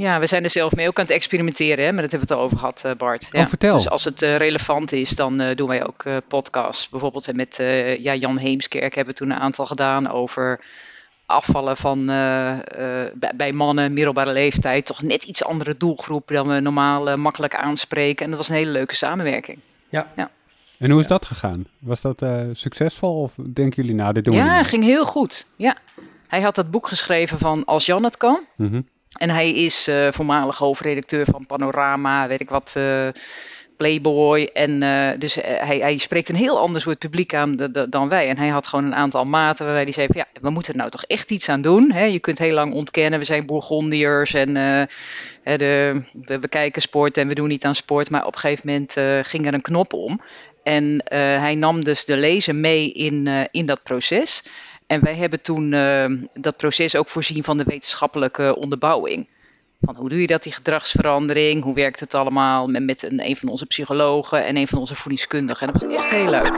Ja, we zijn er zelf mee ook aan het experimenteren, hè, maar dat hebben we het al over gehad, eh, Bart. Ja. Oh, vertel. Dus als het eh, relevant is, dan eh, doen wij ook eh, podcasts. Bijvoorbeeld met eh, ja, Jan Heemskerk hebben we toen een aantal gedaan over afvallen van eh, eh, bij, mannen, middelbare leeftijd. Toch net iets andere doelgroep dan we normaal eh, makkelijk aanspreken. En dat was een hele leuke samenwerking. En hoe is dat gegaan? Was dat eh, succesvol of denken jullie, nou, dit doen we Ja, niet ging heel goed. Ja. Hij had dat boek geschreven van Als Jan het kan. Mhm. En hij is eh, voormalig hoofdredacteur van Panorama, weet ik wat, eh, Playboy. En eh, dus hij, hij spreekt een heel ander soort publiek aan dan wij. En hij had gewoon een aantal maten waarbij hij zei van ja, we moeten er nou toch echt iets aan doen. Hè? Je kunt heel lang ontkennen, we zijn Bourgondiërs en de, we, we kijken sport en we doen niet aan sport. Maar op een gegeven moment ging er een knop om. En hij nam dus de lezer mee in, in dat proces. En wij hebben toen eh, dat proces ook voorzien van de wetenschappelijke onderbouwing. Van hoe doe je dat, die gedragsverandering? Hoe werkt het allemaal? Met, met een, een van onze psychologen en een van onze voedingskundigen. En dat was echt heel leuk.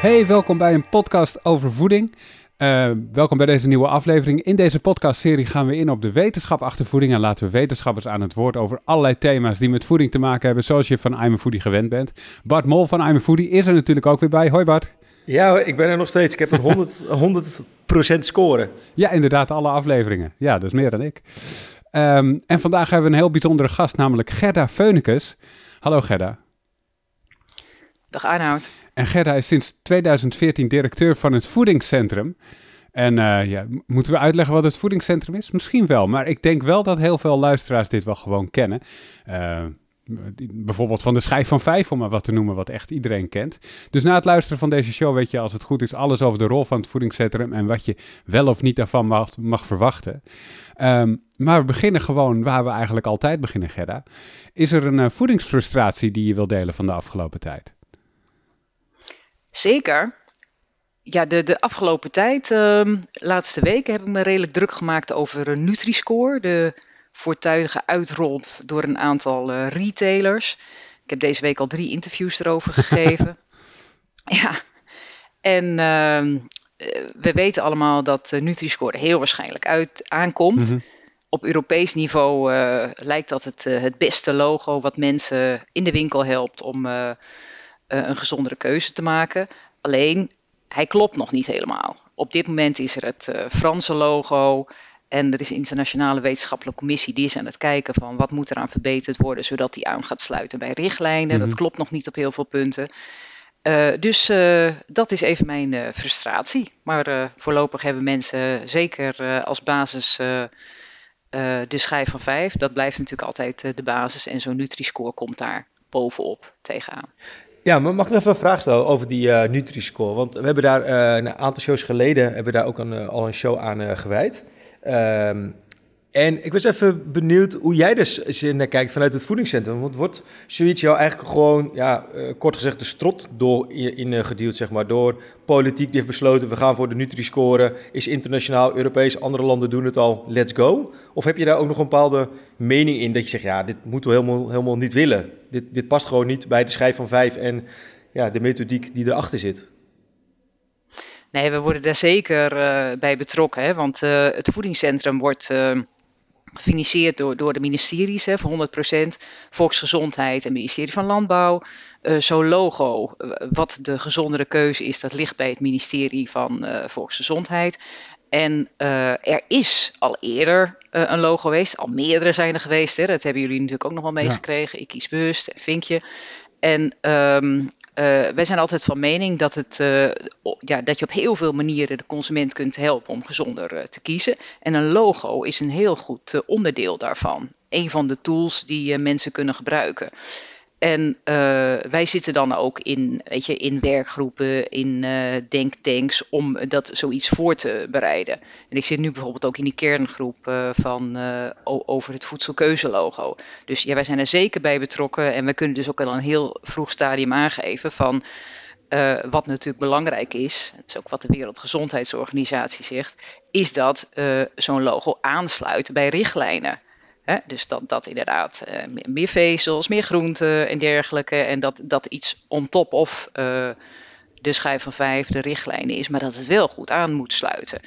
Hey, welkom bij een podcast over voeding. Eh, welkom bij deze nieuwe aflevering. In deze podcastserie gaan we in op de wetenschap achter voeding en laten we wetenschappers aan het woord over allerlei thema's die met voeding te maken hebben, zoals je van I'm a Foodie gewend bent. Bart Mol van I'm a Foodie is er natuurlijk ook weer bij. Hoi Bart. Ja, ik ben er nog steeds. Ik heb een 100, 100% score. Ja, inderdaad, alle afleveringen. Ja, dat is meer dan ik. Ehm, en vandaag hebben we een heel bijzondere gast, namelijk Gerda Feunicus. Hallo Gerda. Dag Arnoud. En Gerda is sinds 2014 directeur van het Voedingscentrum. En eh, ja, moeten we uitleggen wat het Voedingscentrum is? Misschien wel, maar ik denk wel dat heel veel luisteraars dit wel gewoon kennen. Eh, bijvoorbeeld van de schijf van vijf, om maar wat te noemen, wat echt iedereen kent. Dus na het luisteren van deze show weet je, als het goed is, alles over de rol van het Voedingscentrum en wat je wel of niet daarvan mag, mag verwachten. Ehm, maar we beginnen gewoon waar we eigenlijk altijd beginnen, Gerda. Is er een eh, voedingsfrustratie die je wil delen van de afgelopen tijd? Zeker. Ja, de, de afgelopen tijd, ehm laatste weken, heb ik me redelijk druk gemaakt over Nutri-score. De voortuige uitrol door een aantal eh, retailers. Ik heb deze week al drie interviews erover gegeven. ja, en ehm, eh, we weten allemaal dat Nutri-score heel waarschijnlijk uit aankomt. Mhm. Op Europees niveau eh, lijkt dat het, het beste logo wat mensen in de winkel helpt om een gezondere keuze te maken. Alleen, hij klopt nog niet helemaal. Op dit moment is er het eh, Franse logo en er is een internationale wetenschappelijke commissie die is aan het kijken van wat moet eraan verbeterd worden zodat die aan gaat sluiten bij richtlijnen. Mhm. Dat klopt nog niet op heel veel punten. Eh, dus eh, dat is even mijn eh, frustratie. Maar eh, voorlopig hebben mensen zeker eh, als basis eh, eh, de schijf van vijf. Dat blijft natuurlijk altijd eh, de basis. En zo'n Nutri-score komt daar bovenop tegenaan. Ja, maar mag ik nog even een vraag stellen over die eh Nutri-score? Want we hebben daar eh, een aantal shows geleden hebben daar ook eh, al een show aan gewijd. Ehm, en ik was even benieuwd hoe jij dus naar kijkt vanuit het voedingscentrum. Want wordt zoiets jou eigenlijk gewoon, ja, eh, kort gezegd, de strot door in, in eh, zeg maar, door politiek die heeft besloten, we gaan voor de Nutri-score, is internationaal, Europees, andere landen doen het al, let's go? Of heb je daar ook nog een bepaalde mening in dat je zegt, ja, dit moeten we helemaal, helemaal niet willen. Dit, dit past gewoon niet bij de schijf van vijf en ja, de methodiek die erachter zit. Nee, we worden daar zeker eh, bij betrokken. Hè? Want het voedingscentrum wordt eh, gefinancierd door, door de ministeries hè, voor 100%. Volksgezondheid en ministerie van Landbouw. Eh, Zo'n logo, eh, wat de gezondere keuze is, dat ligt bij het ministerie van eh, Volksgezondheid. En er is al eerder een logo geweest, al meerdere zijn er geweest. Hè? Dat hebben jullie natuurlijk ook nog wel meegekregen. Ik kies bewust, vinkje. En ehm, eh, wij zijn altijd van mening dat, het, eh, ja, dat je op heel veel manieren de consument kunt helpen om gezonder eh, te kiezen. En een logo is een heel goed eh, onderdeel daarvan. Een van de tools die eh, mensen kunnen gebruiken. En eh, wij zitten dan ook in, weet je, in werkgroepen, in eh, denktanks om dat zoiets voor te bereiden. En ik zit nu bijvoorbeeld ook in die kerngroep eh, van, over het voedselkeuzelogo. Dus ja, wij zijn er zeker bij betrokken en we kunnen dus ook al een heel vroeg stadium aangeven van wat natuurlijk belangrijk is, het is ook wat de Wereldgezondheidsorganisatie zegt, is dat zo'n logo aansluit bij richtlijnen. Hè? Dus dat, dat inderdaad uh, meer vezels, meer groenten en dergelijke. En dat, dat iets on top of uh, de schijf van vijf, de richtlijnen is, maar dat het wel goed aan moet sluiten.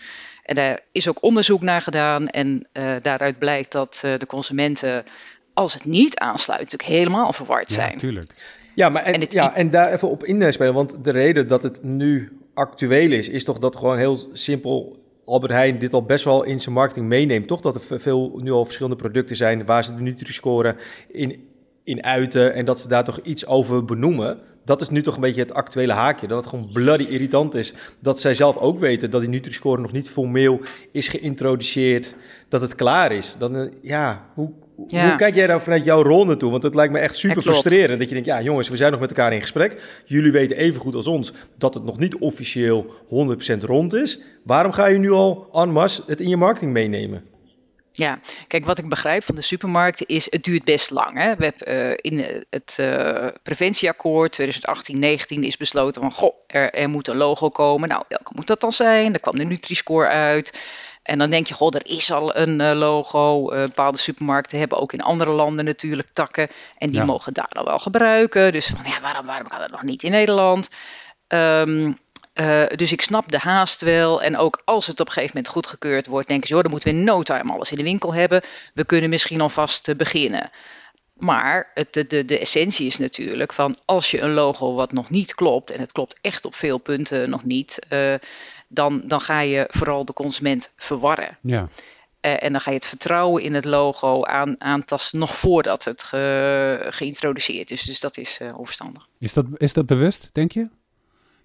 En daar is ook onderzoek naar gedaan en uh, daaruit blijkt dat de consumenten, als het niet aansluit, natuurlijk helemaal verward zijn. Ja, natuurlijk. Ja, maar en, ja, en daar even op inspelen, want de reden dat het nu actueel is, is toch dat gewoon heel simpel Albert Heijn dit al best wel in zijn marketing meeneemt. Toch dat er veel nu al verschillende producten zijn waar ze de Nutri-score in, in uiten en dat ze daar toch iets over benoemen. Dat is nu toch een beetje het actuele haakje. Dat het gewoon bloody irritant is. Dat zij zelf ook weten dat die Nutri-score nog niet formeel is geïntroduceerd. Dat het klaar is. Dan, eh, ja, hoe, hoe kijk jij daar vanuit jouw rol naartoe? Want het lijkt me echt super frustrerend. Dat je denkt, ja jongens, we zijn nog met elkaar in gesprek. Jullie weten even goed als ons dat het nog niet officieel 100% rond is. Waarom ga je nu al en masse het in je marketing meenemen? Ja, kijk, wat ik begrijp van de supermarkten is, het duurt best lang. Hè? We hebben uh, in het uh, preventieakkoord 2018-19 is besloten van, goh, er, er moet een logo komen. Nou, welke moet dat dan zijn? Daar kwam de Nutri-score uit. En dan denk je, goh, er is al een uh, logo. Uh, bepaalde supermarkten hebben ook in andere landen natuurlijk takken. En die mogen daar dan wel gebruiken. Dus van, ja, waarom, waarom kan dat nog niet in Nederland? Um, uh, dus ik snap de haast wel. En ook als het op een gegeven moment goedgekeurd wordt, denk ik, joh, dan moeten we in no time alles in de winkel hebben. We kunnen misschien alvast beginnen. Maar het, de, de, de essentie is natuurlijk van als je een logo wat nog niet klopt, en het klopt echt op veel punten nog niet, uh, dan, dan ga je vooral de consument verwarren. Ja. Uh, en dan ga je het vertrouwen in het logo aan, aantasten nog voordat het ge, geïntroduceerd is. Dus dat is uh, onverstandig. Is dat, is dat bewust, denk je?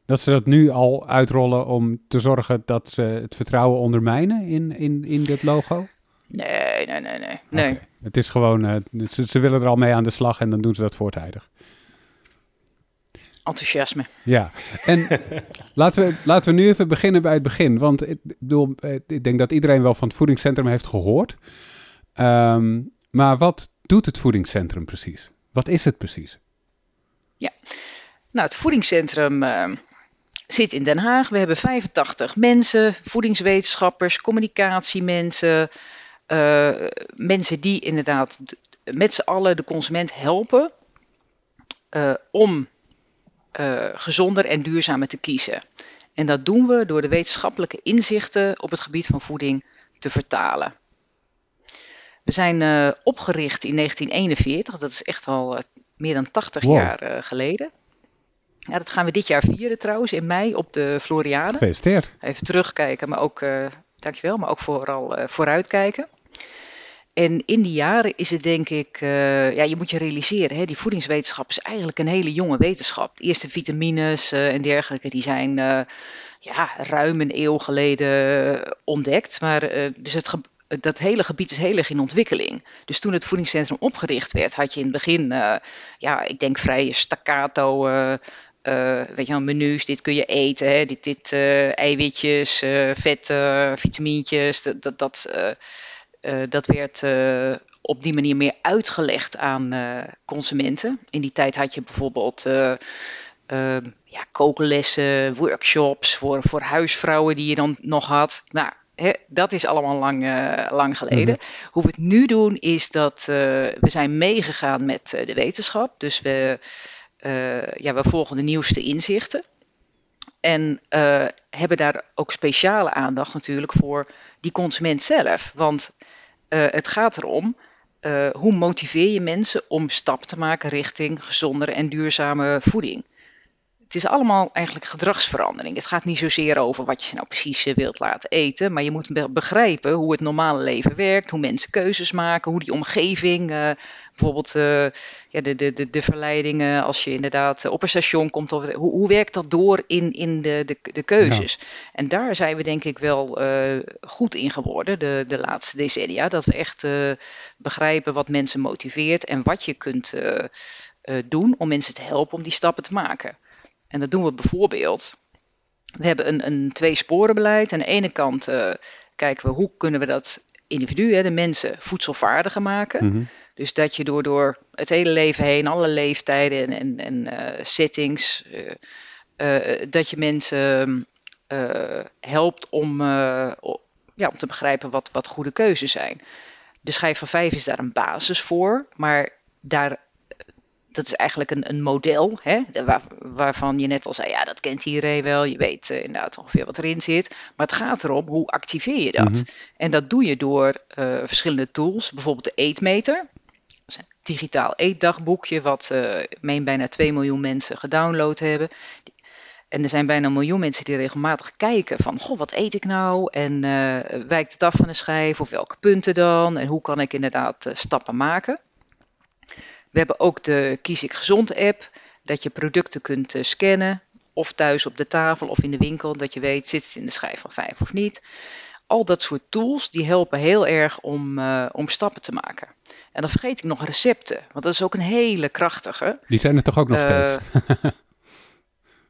Dat ze dat nu al uitrollen om te zorgen dat ze het vertrouwen ondermijnen in, in, in dit logo? Nee, nee, nee, nee. nee. Okay. Het is gewoon, uh, ze, ze willen er al mee aan de slag en dan doen ze dat voortijdig enthousiasme. Ja, en laten, we, laten we nu even beginnen bij het begin. Want ik, bedoel, ik denk dat iedereen wel van het voedingscentrum heeft gehoord. Um, maar wat doet het voedingscentrum precies? Wat is het precies? Ja, nou, het voedingscentrum uh, zit in Den Haag. We hebben 85 mensen, voedingswetenschappers, communicatiemensen. Uh, mensen die inderdaad met z'n allen de consument helpen uh, om uh, gezonder en duurzamer te kiezen. En dat doen we door de wetenschappelijke inzichten op het gebied van voeding te vertalen. We zijn uh, opgericht in 1941, dat is echt al uh, meer dan 80 wow. jaar geleden. Ja, dat gaan we dit jaar vieren trouwens, in mei op de Floriade. Gefeliciteerd. Even terugkijken, maar ook, dankjewel, maar ook vooral vooruitkijken. En in die jaren is het denk ik, uh, ja, je moet je realiseren, hè, die voedingswetenschap is eigenlijk een hele jonge wetenschap. De eerste vitamines uh, en dergelijke, die zijn uh, ja, ruim een eeuw geleden ontdekt. Maar dus het dat hele gebied is heel erg in ontwikkeling. Dus toen het voedingscentrum opgericht werd, had je in het begin, ja, ik denk vrij staccato. weet je wel, menus, dit kun je eten, hè, dit, dit eiwitjes, vetten, vitamintjes, dat, dat, dat uh, dat werd uh, op die manier meer uitgelegd aan uh, consumenten. In die tijd had je bijvoorbeeld ja, kooklessen, workshops voor, voor huisvrouwen die je dan nog had. Nou, He, dat is allemaal lang, lang geleden. Mm -hmm. Hoe we het nu doen is dat we zijn meegegaan met de wetenschap. Dus we, ja, we volgen de nieuwste inzichten. En hebben daar ook speciale aandacht natuurlijk voor die consument zelf. Want uh, het gaat erom, uh, hoe motiveer je mensen om stap te maken richting gezondere en duurzame voeding? Het is allemaal eigenlijk gedragsverandering. Het gaat niet zozeer over wat je nou precies eh, wilt laten eten, maar je moet begrijpen hoe het normale leven werkt, hoe mensen keuzes maken, hoe die omgeving, uh, bijvoorbeeld uh, ja, de, de, de, de verleidingen als je inderdaad op een station komt, of, hoe, hoe werkt dat door in, in de, de, de keuzes? Ja. En daar zijn we denk ik wel uh, goed in geworden de, de laatste decennia, dat we echt begrijpen wat mensen motiveert en wat je kunt doen om mensen te helpen om die stappen te maken. En dat doen we bijvoorbeeld. We hebben een, een twee-sporenbeleid. Aan de ene kant uh, kijken we hoe kunnen we dat individu, hè, de mensen, voedselvaardiger maken. Mm -hmm. Dus dat je door, door het hele leven heen, alle leeftijden en, en, en uh, settings, uh, dat je mensen helpt om, ja, om te begrijpen wat, wat goede keuzes zijn. de schijf van 5 is daar een basis voor, maar daar, dat is eigenlijk een, een model, hè, waar, waarvan je net al zei, ja, dat kent iedereen wel, je weet uh, inderdaad ongeveer wat erin zit, maar het gaat erom, hoe activeer je dat? Mhm. En dat doe je door uh, verschillende tools, bijvoorbeeld de eetmeter, digitaal eetdagboekje, wat uh, meen bijna 2 miljoen mensen gedownload hebben. En er zijn bijna een miljoen mensen die regelmatig kijken van, goh, wat eet ik nou? En wijkt het af van de schijf? Of welke punten dan? En hoe kan ik inderdaad stappen maken? We hebben ook de Kies ik Gezond app, dat je producten kunt uh, scannen. Of thuis op de tafel of in de winkel, dat je weet, zit het in de schijf van 5 of niet. Al dat soort tools, die helpen heel erg om, om stappen te maken. En dan vergeet ik nog recepten, want dat is ook een hele krachtige. Die zijn er toch ook nog steeds?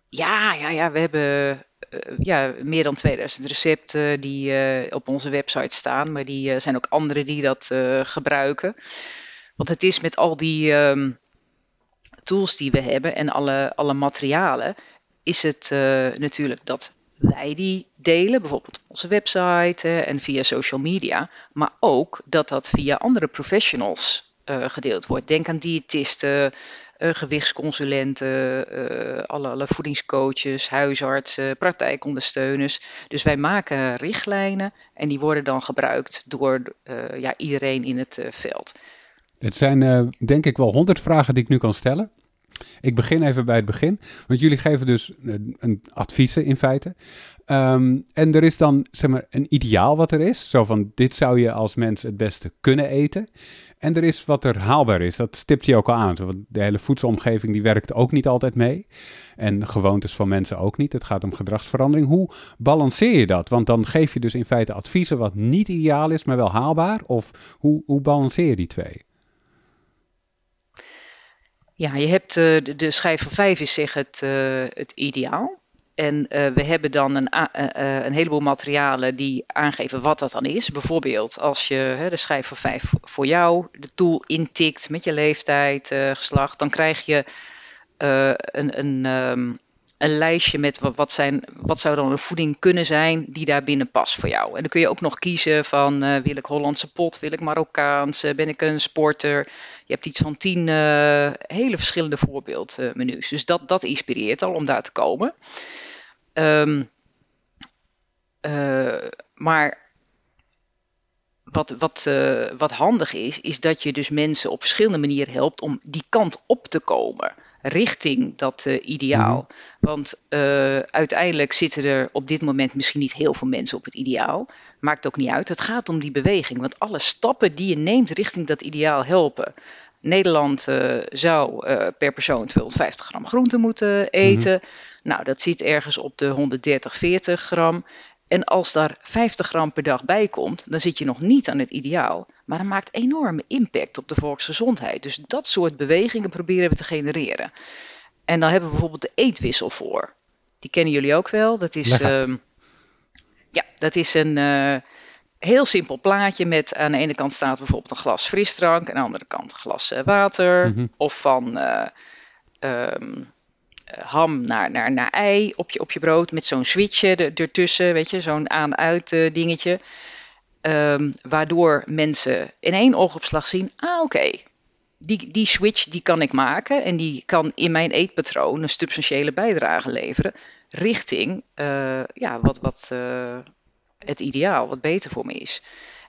Ja, ja, ja, we hebben uh, ja, meer dan 2000 recepten die op onze website staan, maar die zijn ook anderen die dat gebruiken. Want het is met al die um, tools die we hebben en alle, alle materialen, is het natuurlijk dat wij die delen, bijvoorbeeld op onze website en via social media, maar ook dat dat via andere professionals gedeeld wordt. Denk aan diëtisten, uh, gewichtsconsulenten, alle, alle, voedingscoaches, huisartsen, praktijkondersteuners. Dus wij maken richtlijnen en die worden dan gebruikt door ja, iedereen in het veld. Het zijn denk ik wel honderd vragen die ik nu kan stellen. Ik begin even bij het begin, want jullie geven dus een, een adviezen in feite. Um, en er is dan zeg maar een ideaal wat er is, zo van dit zou je als mens het beste kunnen eten. En er is wat er haalbaar is. Dat stipt je ook al aan. Want de hele voedselomgeving die werkt ook niet altijd mee. En gewoontes van mensen ook niet. Het gaat om gedragsverandering. Hoe balanceer je dat? Want dan geef je dus in feite adviezen wat niet ideaal is, maar wel haalbaar. Of hoe, hoe balanceer je die twee? Ja, je hebt uh, de, de schijf van vijf is zeg het, uh, het ideaal. En uh, we hebben dan een, een, heleboel materialen die aangeven wat dat dan is. Bijvoorbeeld als je de schijf van 5 voor jou de tool intikt met je leeftijd, geslacht, dan krijg je een, een, um, een, lijstje met wat, zijn, wat zou dan een voeding kunnen zijn die daar binnen past voor jou. En dan kun je ook nog kiezen van wil ik Hollandse pot, wil ik Marokkaans, ben ik een sporter. Je hebt iets van tien hele verschillende voorbeeldmenu's. Dus dat, dat inspireert al om daar te komen. Um, uh, maar wat, wat, wat handig is, is dat je dus mensen op verschillende manieren helpt om die kant op te komen. Richting dat uh, ideaal. Mm -hmm. Want uiteindelijk zitten er op dit moment misschien niet heel veel mensen op het ideaal. Maakt ook niet uit. Het gaat om die beweging. Want alle stappen die je neemt richting dat ideaal helpen. Nederland zou per persoon 250 gram groente moeten eten. Mm -hmm. Nou, dat zit ergens op de 130, 40 gram. En als daar 50 gram per dag bij komt, dan zit je nog niet aan het ideaal. Maar dat maakt enorme impact op de volksgezondheid. Dus dat soort bewegingen proberen we te genereren. En dan hebben we bijvoorbeeld de eetwissel voor. Die kennen jullie ook wel. Dat is, uh, ja, dat is een uh, heel simpel plaatje met aan de ene kant staat bijvoorbeeld een glas frisdrank, aan de andere kant een glas uh, water. Mm -hmm. Of van um, uh, ham naar, naar, naar ei op je, op je brood met zo'n switchje er, ertussen, weet je, zo'n aan-uit uh, dingetje. Um, waardoor mensen in één oogopslag zien, ah oké, die, die switch die kan ik maken en die kan in mijn eetpatroon een substantiële bijdrage leveren richting uh, ja, wat, wat het ideaal, wat beter voor me is.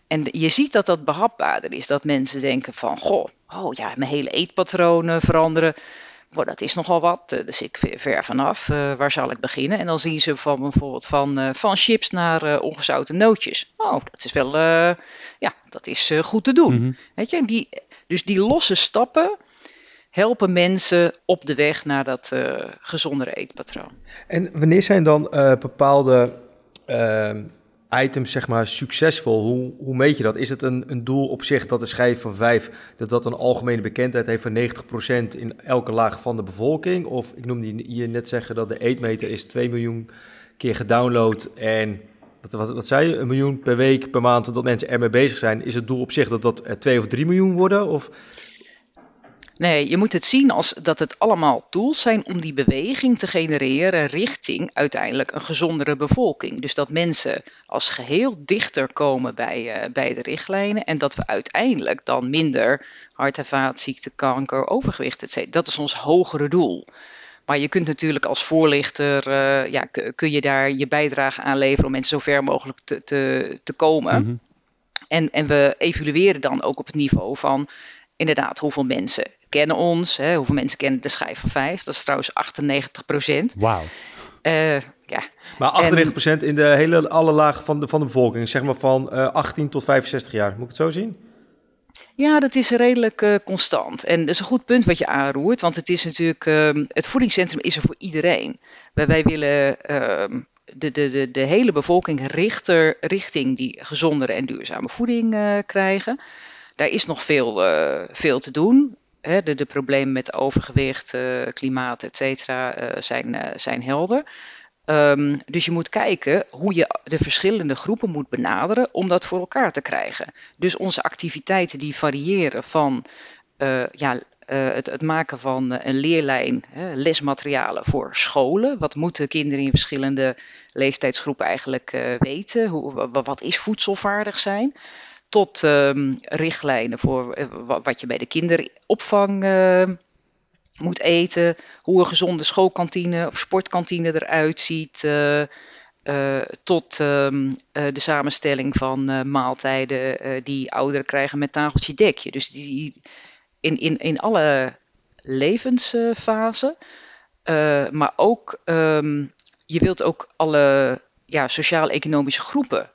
En je ziet dat dat behapbaarder is, dat mensen denken van, goh, oh ja, mijn hele eetpatronen veranderen. Oh, dat is nogal wat, uh, dus ik ver, vanaf. Uh, waar zal ik beginnen? En dan zien ze van bijvoorbeeld van, uh, van chips naar ongezouten nootjes. Oh, dat is wel, ja, dat is goed te doen. Mm-hmm. Weet je, die, dus die losse stappen helpen mensen op de weg naar dat gezondere eetpatroon. En wanneer zijn dan bepaalde ehm, items zeg maar succesvol? Hoe, hoe meet je dat? Is het een, een doel op zich dat de schijf van 5, dat dat een algemene bekendheid heeft van 90% in elke laag van de bevolking? Of ik noemde je net zeggen dat de eetmeter is 2 miljoen keer gedownload en wat, wat, zei je, een miljoen per week, per maand dat mensen ermee bezig zijn. Is het doel op zich dat dat 2 of 3 miljoen worden? Of... Nee, je moet het zien als dat het allemaal tools zijn om die beweging te genereren richting uiteindelijk een gezondere bevolking. Dus dat mensen als geheel dichter komen bij, uh, bij de richtlijnen en dat we uiteindelijk dan minder hart- en vaatziekten, kanker, overgewicht, etc. Dat is ons hogere doel. Maar je kunt natuurlijk als voorlichter, uh, ja, kun je daar je bijdrage aan leveren om mensen zo ver mogelijk te, te, te komen. Mm -hmm. en, en we evalueren dan ook op het niveau van inderdaad hoeveel mensen kennen ons, hè, hoeveel mensen kennen de schijf van 5. Dat is trouwens 98 procent. Wauw. Uh, ja. Maar 98 procent in de hele alle lagen van de, van de bevolking, zeg maar van uh, 18 tot 65 jaar. Moet ik het zo zien? Ja, dat is redelijk uh, constant. En dat is een goed punt wat je aanroert, want het is natuurlijk, uh, het voedingscentrum is er voor iedereen. Wij, wij willen uh, de, de, de, de hele bevolking richter, richting die gezondere en duurzame voeding uh, krijgen. Daar is nog veel, uh, veel te doen. De, de problemen met overgewicht, uh, klimaat, et cetera, uh, zijn, zijn helder. Um, dus je moet kijken hoe je de verschillende groepen moet benaderen om dat voor elkaar te krijgen. Dus onze activiteiten die variëren van ja, het, het, maken van een leerlijn, hè, lesmaterialen voor scholen. Wat moeten kinderen in verschillende leeftijdsgroepen eigenlijk weten? Hoe, wat is voedselvaardig zijn? Tot um, richtlijnen voor uh, wat je bij de kinderopvang uh, moet eten, hoe een gezonde schoolkantine of sportkantine eruit ziet, uh, tot um, de samenstelling van maaltijden die ouderen krijgen met tafeltje dekje. Dus die, in, in, in alle levensfasen, maar ook je wilt ook alle ja, sociaal-economische groepen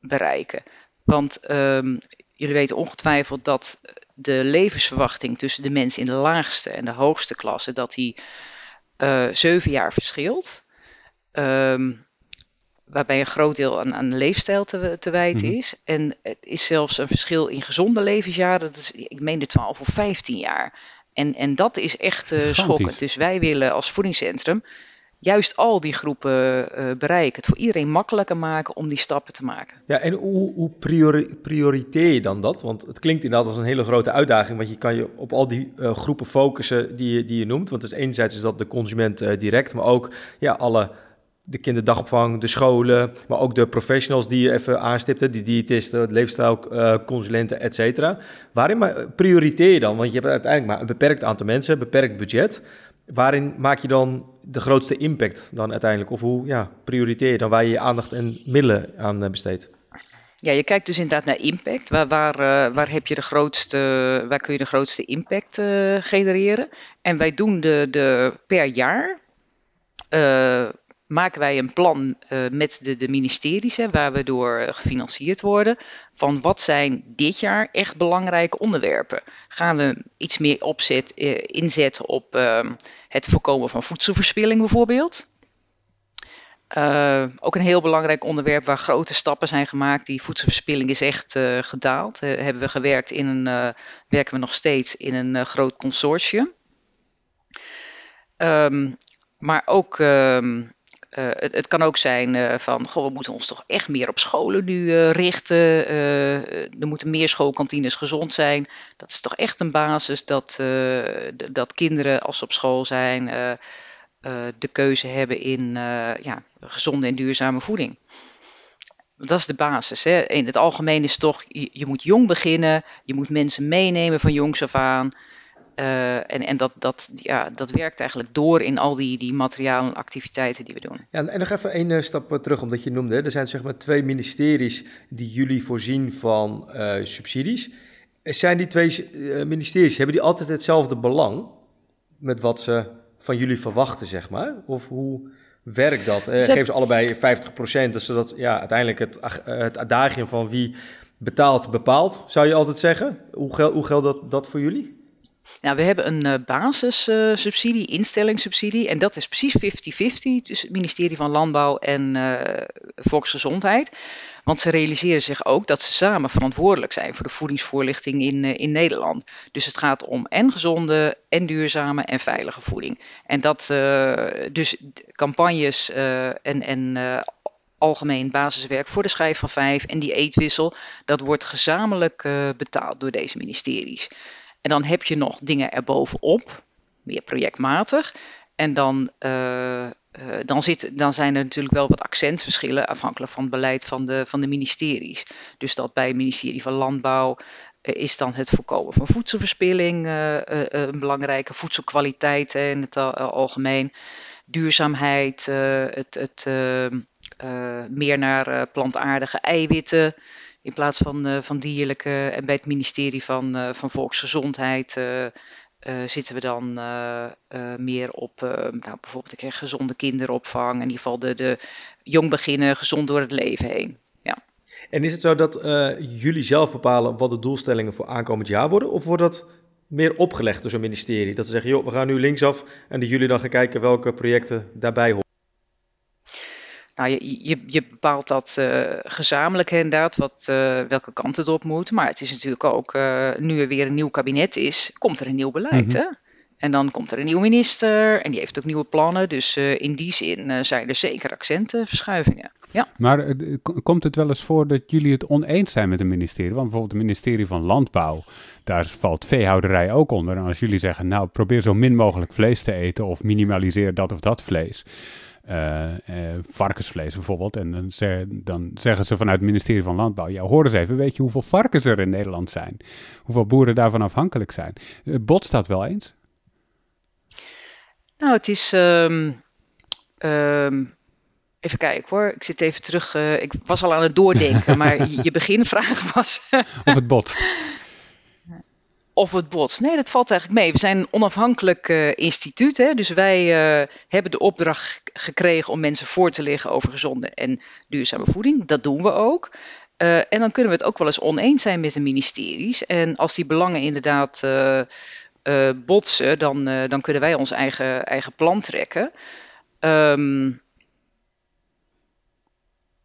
bereiken. Want um, jullie weten ongetwijfeld dat de levensverwachting tussen de mensen in de laagste en de hoogste klasse, dat die uh, zeven jaar verschilt. Um, waarbij een groot deel aan, aan de leefstijl te, te wijten mm -hmm. is. En het is zelfs een verschil in gezonde levensjaren. Dat is, ik meen de 12 of 15 jaar. En, en dat is echt uh, schokkend. Dus wij willen als voedingscentrum juist al die groepen uh, bereiken. Het voor iedereen makkelijker maken om die stappen te maken. Ja, en hoe, hoe priori prioriteer je dan dat? Want het klinkt inderdaad als een hele grote uitdaging, want je kan je op al die uh, groepen focussen die je, die je noemt. Want dus enerzijds is dat de consument uh, direct, maar ook ja, alle de kinderdagopvang, de scholen, maar ook de professionals die je even aanstipte, die diëtisten, leefstijlconsulenten, et cetera. Waarin prioriteer je dan? Want je hebt uiteindelijk maar een beperkt aantal mensen, een beperkt budget. Waarin maak je dan de grootste impact dan uiteindelijk? Of hoe ja, prioriteer je dan waar je je aandacht en middelen aan besteedt? Ja, je kijkt dus inderdaad naar impact. Waar, waar, uh, waar, heb je de grootste, waar kun je de grootste impact uh, genereren? En wij doen de, de per jaar maken wij een plan met de, de ministeries, hè, waar we door gefinancierd worden, van wat zijn dit jaar echt belangrijke onderwerpen. Gaan we iets meer opzet, inzetten op uh, het voorkomen van voedselverspilling bijvoorbeeld? Uh, ook een heel belangrijk onderwerp waar grote stappen zijn gemaakt. Die voedselverspilling is echt uh, gedaald. Uh, hebben we gewerkt in een, werken we nog steeds in een groot consortium. Um, maar ook um, uh, het, het, kan ook zijn uh, van, goh, we moeten ons toch echt meer op scholen nu uh, richten. er moeten meer schoolkantines gezond zijn. Dat is toch echt een basis dat, dat kinderen als ze op school zijn de keuze hebben in ja, gezonde en duurzame voeding. Dat is de basis. Hè. In het algemeen is toch, je, je moet jong beginnen. Je moet mensen meenemen van jongs af aan. Uh, en en dat, dat, ja, dat werkt eigenlijk door in al die, die materialen activiteiten die we doen. Ja, en nog even één stap terug, omdat je noemde, er zijn zeg maar twee ministeries die jullie voorzien van uh, subsidies. Zijn die twee uh, ministeries, hebben die altijd hetzelfde belang met wat ze van jullie verwachten, zeg maar? Of hoe werkt dat? Uh, Geven ze allebei 50%, dus zodat ja, uiteindelijk het, het adagium van wie betaalt, bepaalt, zou je altijd zeggen? Hoe, gel hoe geldt dat, dat voor jullie? Nou, we hebben een uh, basissubsidie, uh, instellingssubsidie. En dat is precies 50-50 tussen het ministerie van Landbouw en uh, Volksgezondheid. Want ze realiseren zich ook dat ze samen verantwoordelijk zijn voor de voedingsvoorlichting in, in Nederland. Dus het gaat om en gezonde, en duurzame en veilige voeding. En dat dus campagnes en, en algemeen basiswerk voor de schijf van vijf en die eetwissel, dat wordt gezamenlijk betaald door deze ministeries. En dan heb je nog dingen erbovenop, meer projectmatig. En dan, uh, uh, dan, zit, dan zijn er natuurlijk wel wat accentverschillen afhankelijk van het beleid van de, van de ministeries. Dus dat bij het ministerie van Landbouw is dan het voorkomen van voedselverspilling een belangrijke, voedselkwaliteit in het algemeen, duurzaamheid, het, het meer naar plantaardige eiwitten in plaats van, van dierlijke. En bij het ministerie van, van Volksgezondheid uh, zitten we dan meer op nou, bijvoorbeeld ik gezonde kinderopvang. In ieder geval de, de jong beginnen, gezond door het leven heen. Ja. En is het zo dat jullie zelf bepalen wat de doelstellingen voor aankomend jaar worden? Of wordt dat meer opgelegd door zo'n ministerie? Dat ze zeggen, joh, we gaan nu linksaf en dat jullie dan gaan kijken welke projecten daarbij horen? Nou, je, je, je bepaalt dat uh, gezamenlijk inderdaad, wat, uh, welke kant het op moet. Maar het is natuurlijk ook, uh, nu er weer een nieuw kabinet is, komt er een nieuw beleid. Mm -hmm. hè? En dan komt er een nieuwe minister en die heeft ook nieuwe plannen. Dus in die zin zijn er zeker accentenverschuivingen. Ja. Maar komt het wel eens voor dat jullie het oneens zijn met een ministerie? Want bijvoorbeeld het ministerie van Landbouw, daar valt veehouderij ook onder. En als jullie zeggen, nou probeer zo min mogelijk vlees te eten of minimaliseer dat of dat vlees. Uh, uh, varkensvlees bijvoorbeeld. En dan, ze, dan, zeggen ze vanuit het ministerie van Landbouw: Ja, hoor eens even, weet je hoeveel varkens er in Nederland zijn? Hoeveel boeren daarvan afhankelijk zijn? Uh, botst dat wel eens? Nou, het is. Um, um, even kijken hoor. Ik zit even terug. ik was al aan het doordenken, maar je, je beginvraag was. of het botst of het botst. Nee, dat valt eigenlijk mee. We zijn een onafhankelijk uh, instituut. Hè? Dus wij uh, hebben de opdracht gekregen om mensen voor te liggen over gezonde en duurzame voeding. Dat doen we ook. Uh, en dan kunnen we het ook wel eens oneens zijn met de ministeries. En als die belangen inderdaad botsen, dan, dan kunnen wij ons eigen, eigen plan trekken. Um,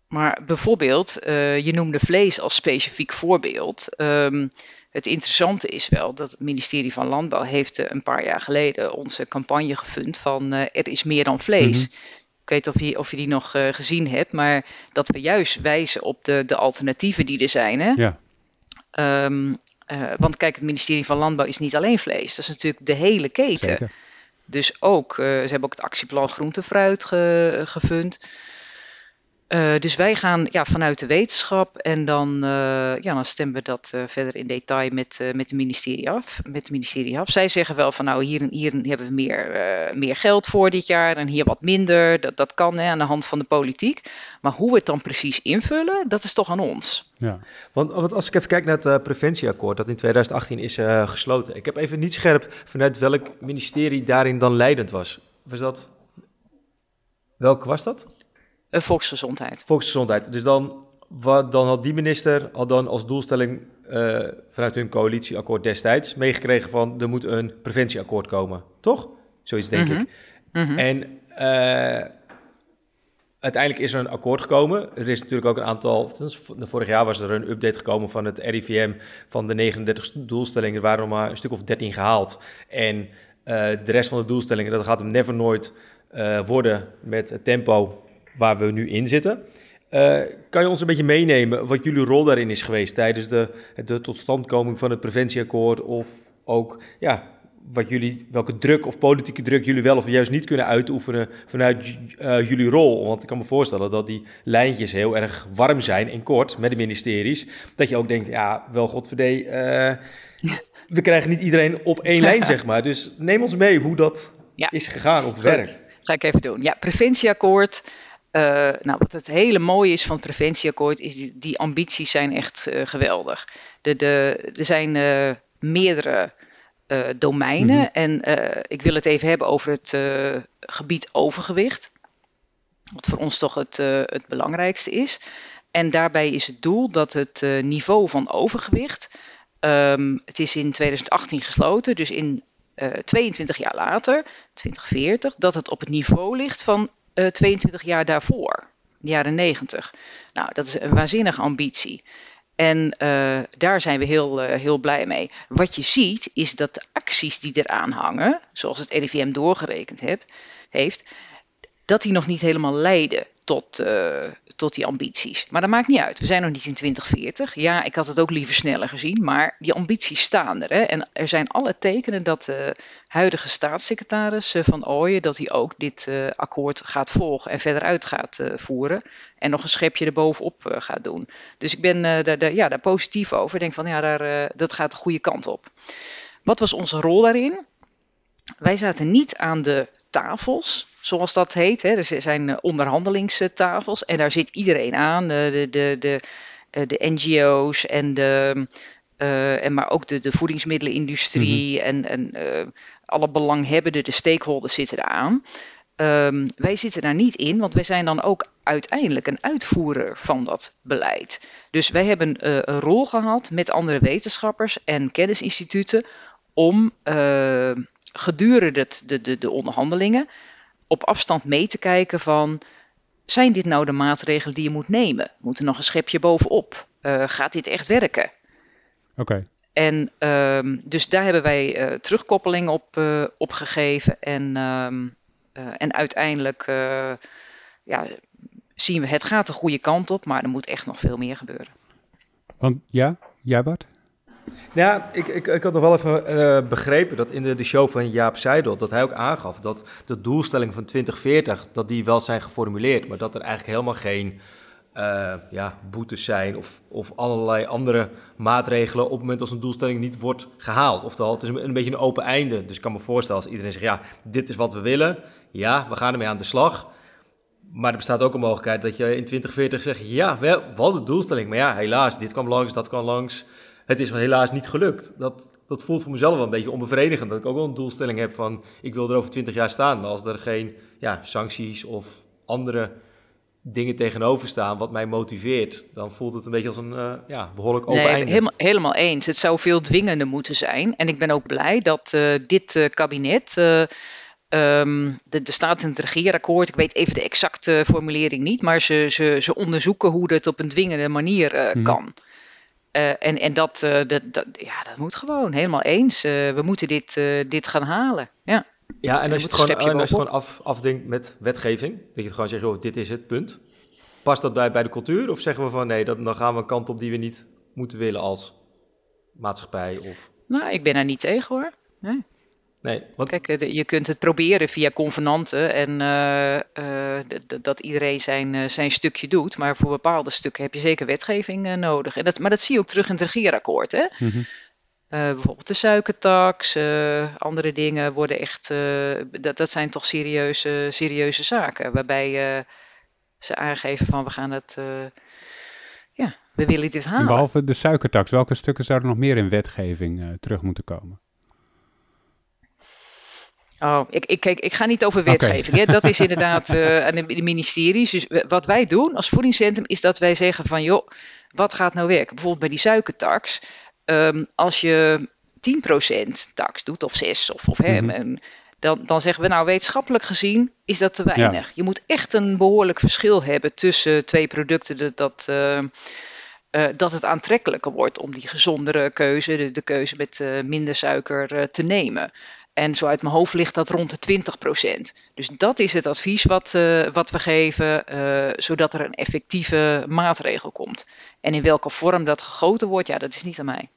maar bijvoorbeeld, je noemde vlees als specifiek voorbeeld. Um, het interessante is wel dat het ministerie van Landbouw heeft uh, een paar jaar geleden onze campagne gefund van uh, er is meer dan vlees. Mm -hmm. Ik weet of je, of je die nog uh, gezien hebt, maar dat we juist wijzen op de, de alternatieven die er zijn. Hè? Ja. Um, want kijk, het ministerie van Landbouw is niet alleen vlees, dat is natuurlijk de hele keten. Zeker. Dus ook, ze hebben ook het actieplan groente-fruit ge, gefund. Uh, dus wij gaan ja, vanuit de wetenschap en dan, uh, ja, dan stemmen we dat uh, verder in detail met, met, de ministerie af, met het ministerie af. Zij zeggen wel van nou hier en hier hebben we meer, meer geld voor dit jaar en hier wat minder. Dat, dat kan hè, aan de hand van de politiek. Maar hoe we het dan precies invullen, dat is toch aan ons. Ja. Want, want als ik even kijk naar het preventieakkoord dat in 2018 is gesloten. Ik heb even niet scherp vanuit welk ministerie daarin dan leidend was. Was dat... Welke was dat? Uh, volksgezondheid. Volksgezondheid. Dus dan, wat, dan had die minister al dan als doelstelling uh, vanuit hun coalitieakkoord destijds meegekregen van er moet een preventieakkoord komen, toch? Zoiets denk mm -hmm. ik. Mm -hmm. En uh, uiteindelijk is er een akkoord gekomen. Er is natuurlijk ook een aantal. Vorig jaar was er een update gekomen van het RIVM van de 39 doelstellingen. Er waren er maar een stuk of 13 gehaald. En de rest van de doelstellingen, dat gaat hem never nooit worden met het tempo waar we nu in zitten. Uh, kan je ons een beetje meenemen wat jullie rol daarin is geweest tijdens de, de totstandkoming van het preventieakkoord? Of ook ja, wat jullie, welke druk of politieke druk jullie wel of juist niet kunnen uitoefenen vanuit uh, jullie rol? Want ik kan me voorstellen dat die lijntjes heel erg warm zijn en kort met de ministeries. Dat je ook denkt, ja, wel godverdee, uh, we krijgen niet iedereen op één lijn, zeg maar. Dus neem ons mee hoe dat ja. is gegaan of werkt. Ga ik even doen. Ja, preventieakkoord. Uh, nou, wat het hele mooie is van het preventieakkoord, is die, die ambities zijn echt uh, geweldig. De, de, er zijn uh, meerdere domeinen mm-hmm. en ik wil het even hebben over het gebied overgewicht. Wat voor ons toch het, het belangrijkste is. En daarbij is het doel dat het niveau van overgewicht, um, het is in 2018 gesloten, dus in 22 jaar later, 2040, dat het op het niveau ligt van uh, 22 jaar daarvoor, de jaren 90. Nou, dat is een waanzinnige ambitie. En uh, daar zijn we heel, uh, heel blij mee. Wat je ziet is dat de acties die eraan hangen, zoals het RIVM doorgerekend heb, heeft, dat die nog niet helemaal leiden tot, uh, tot die ambities. Maar dat maakt niet uit. We zijn nog niet in 2040. Ja, ik had het ook liever sneller gezien, maar die ambities staan er. Hè? En er zijn alle tekenen dat de huidige staatssecretaris eh, van Ooyen, dat hij ook dit uh, akkoord gaat volgen en verder uit gaat uh, voeren. En nog een schepje erbovenop gaat doen. Dus ik ben daar, daar, ja, daar positief over. Ik denk van ja, daar, dat gaat de goede kant op. Wat was onze rol daarin? Wij zaten niet aan de tafels zoals dat heet. Hè. Er zijn eh, onderhandelingstafels en daar zit iedereen aan. De, de, de, de, de NGO's en de. Uh, en maar ook de, de voedingsmiddelenindustrie mm en, en uh, alle belanghebbenden, de stakeholders zitten daar aan. Um, wij zitten daar niet in, want wij zijn dan ook uiteindelijk een uitvoerder van dat beleid. Dus wij hebben uh, een rol gehad met andere wetenschappers en kennisinstituten om gedurende de, de, de onderhandelingen op afstand mee te kijken van, zijn dit nou de maatregelen die je moet nemen? Moet er nog een schepje bovenop? Uh, gaat dit echt werken? Oké. En um, dus daar hebben wij uh, terugkoppeling op, uh, op gegeven. En, um, en uiteindelijk ja, zien we, het gaat de goede kant op, maar er moet echt nog veel meer gebeuren. Want ja, jij Bart? Ja, ik, ik, ik had nog wel even uh, begrepen dat in de, de show van Jaap Seidel, dat hij ook aangaf dat de doelstellingen van 2040, dat die wel zijn geformuleerd, maar dat er eigenlijk helemaal geen uh, ja, boetes zijn of, of allerlei andere maatregelen op het moment als een doelstelling niet wordt gehaald. Oftewel, het is een, een beetje een open einde. Dus ik kan me voorstellen als iedereen zegt, ja, dit is wat we willen, ja, we gaan ermee aan de slag. Maar er bestaat ook een mogelijkheid dat je in 2040 zegt, ja, wel, wel de doelstelling, maar ja, helaas, dit kwam langs, dat kwam langs het is helaas niet gelukt. Dat, dat voelt voor mezelf wel een beetje onbevredigend. Dat ik ook wel een doelstelling heb van ik wil er over twintig jaar staan. Maar als er geen ja, sancties of andere dingen tegenover staan wat mij motiveert, dan voelt het een beetje als een uh, ja, behoorlijk open nee, einde. Helemaal, helemaal eens. Het zou veel dwingender moeten zijn. En ik ben ook blij dat uh, dit uh, kabinet. Um, de, de staat in het regeerakkoord, ik weet even de exacte formulering niet, maar ze, ze, ze onderzoeken hoe dat op een dwingende manier mm. kan. Uh, en en dat, uh, dat, dat, ja, dat moet gewoon, helemaal eens. Uh, we moeten dit, dit gaan halen. Ja, ja en als je het gewoon, en als je het gewoon af, afdingt met wetgeving, dat je het gewoon zegt, joh, dit is het, punt. Past dat bij, bij de cultuur? Of zeggen we van, nee, dat, dan gaan we een kant op die we niet moeten willen als maatschappij? Of... Nou, ik ben daar niet tegen hoor. Nee. Nee, wat... Kijk, eh, je kunt het proberen via convenanten en uh, uh, dat iedereen zijn, zijn stukje doet. Maar voor bepaalde stukken heb je zeker wetgeving nodig. En dat, maar dat zie je ook terug in het regeerakkoord. Hè? Mm -hmm. bijvoorbeeld de suikertax, andere dingen worden echt. dat, dat zijn toch serieuze, serieuze zaken. Waarbij ze aangeven van we gaan het. ja, we willen dit halen. behalve de suikertax, welke stukken zouden nog meer in wetgeving terug moeten komen? Oh, ik, ik, kijk, ik ga niet over wetgeving. Okay. Dat is inderdaad uh, aan de, ministeries. Dus wat wij doen als voedingscentrum is dat wij zeggen van joh, wat gaat nou werken? Bijvoorbeeld bij die suikertax. Um, als je 10% tax doet, of 6, of, of mm -hmm. dan, dan zeggen we nou wetenschappelijk gezien is dat te weinig. Ja. Je moet echt een behoorlijk verschil hebben tussen twee producten dat, dat uh, uh, dat het aantrekkelijker wordt om die gezondere keuze, de, de keuze met uh, minder suiker, uh, te nemen. En zo uit mijn hoofd ligt dat rond de 20%. Dus dat is het advies wat, uh, wat we geven, uh, zodat er een effectieve maatregel komt. En in welke vorm dat gegoten wordt, ja, dat is niet aan mij.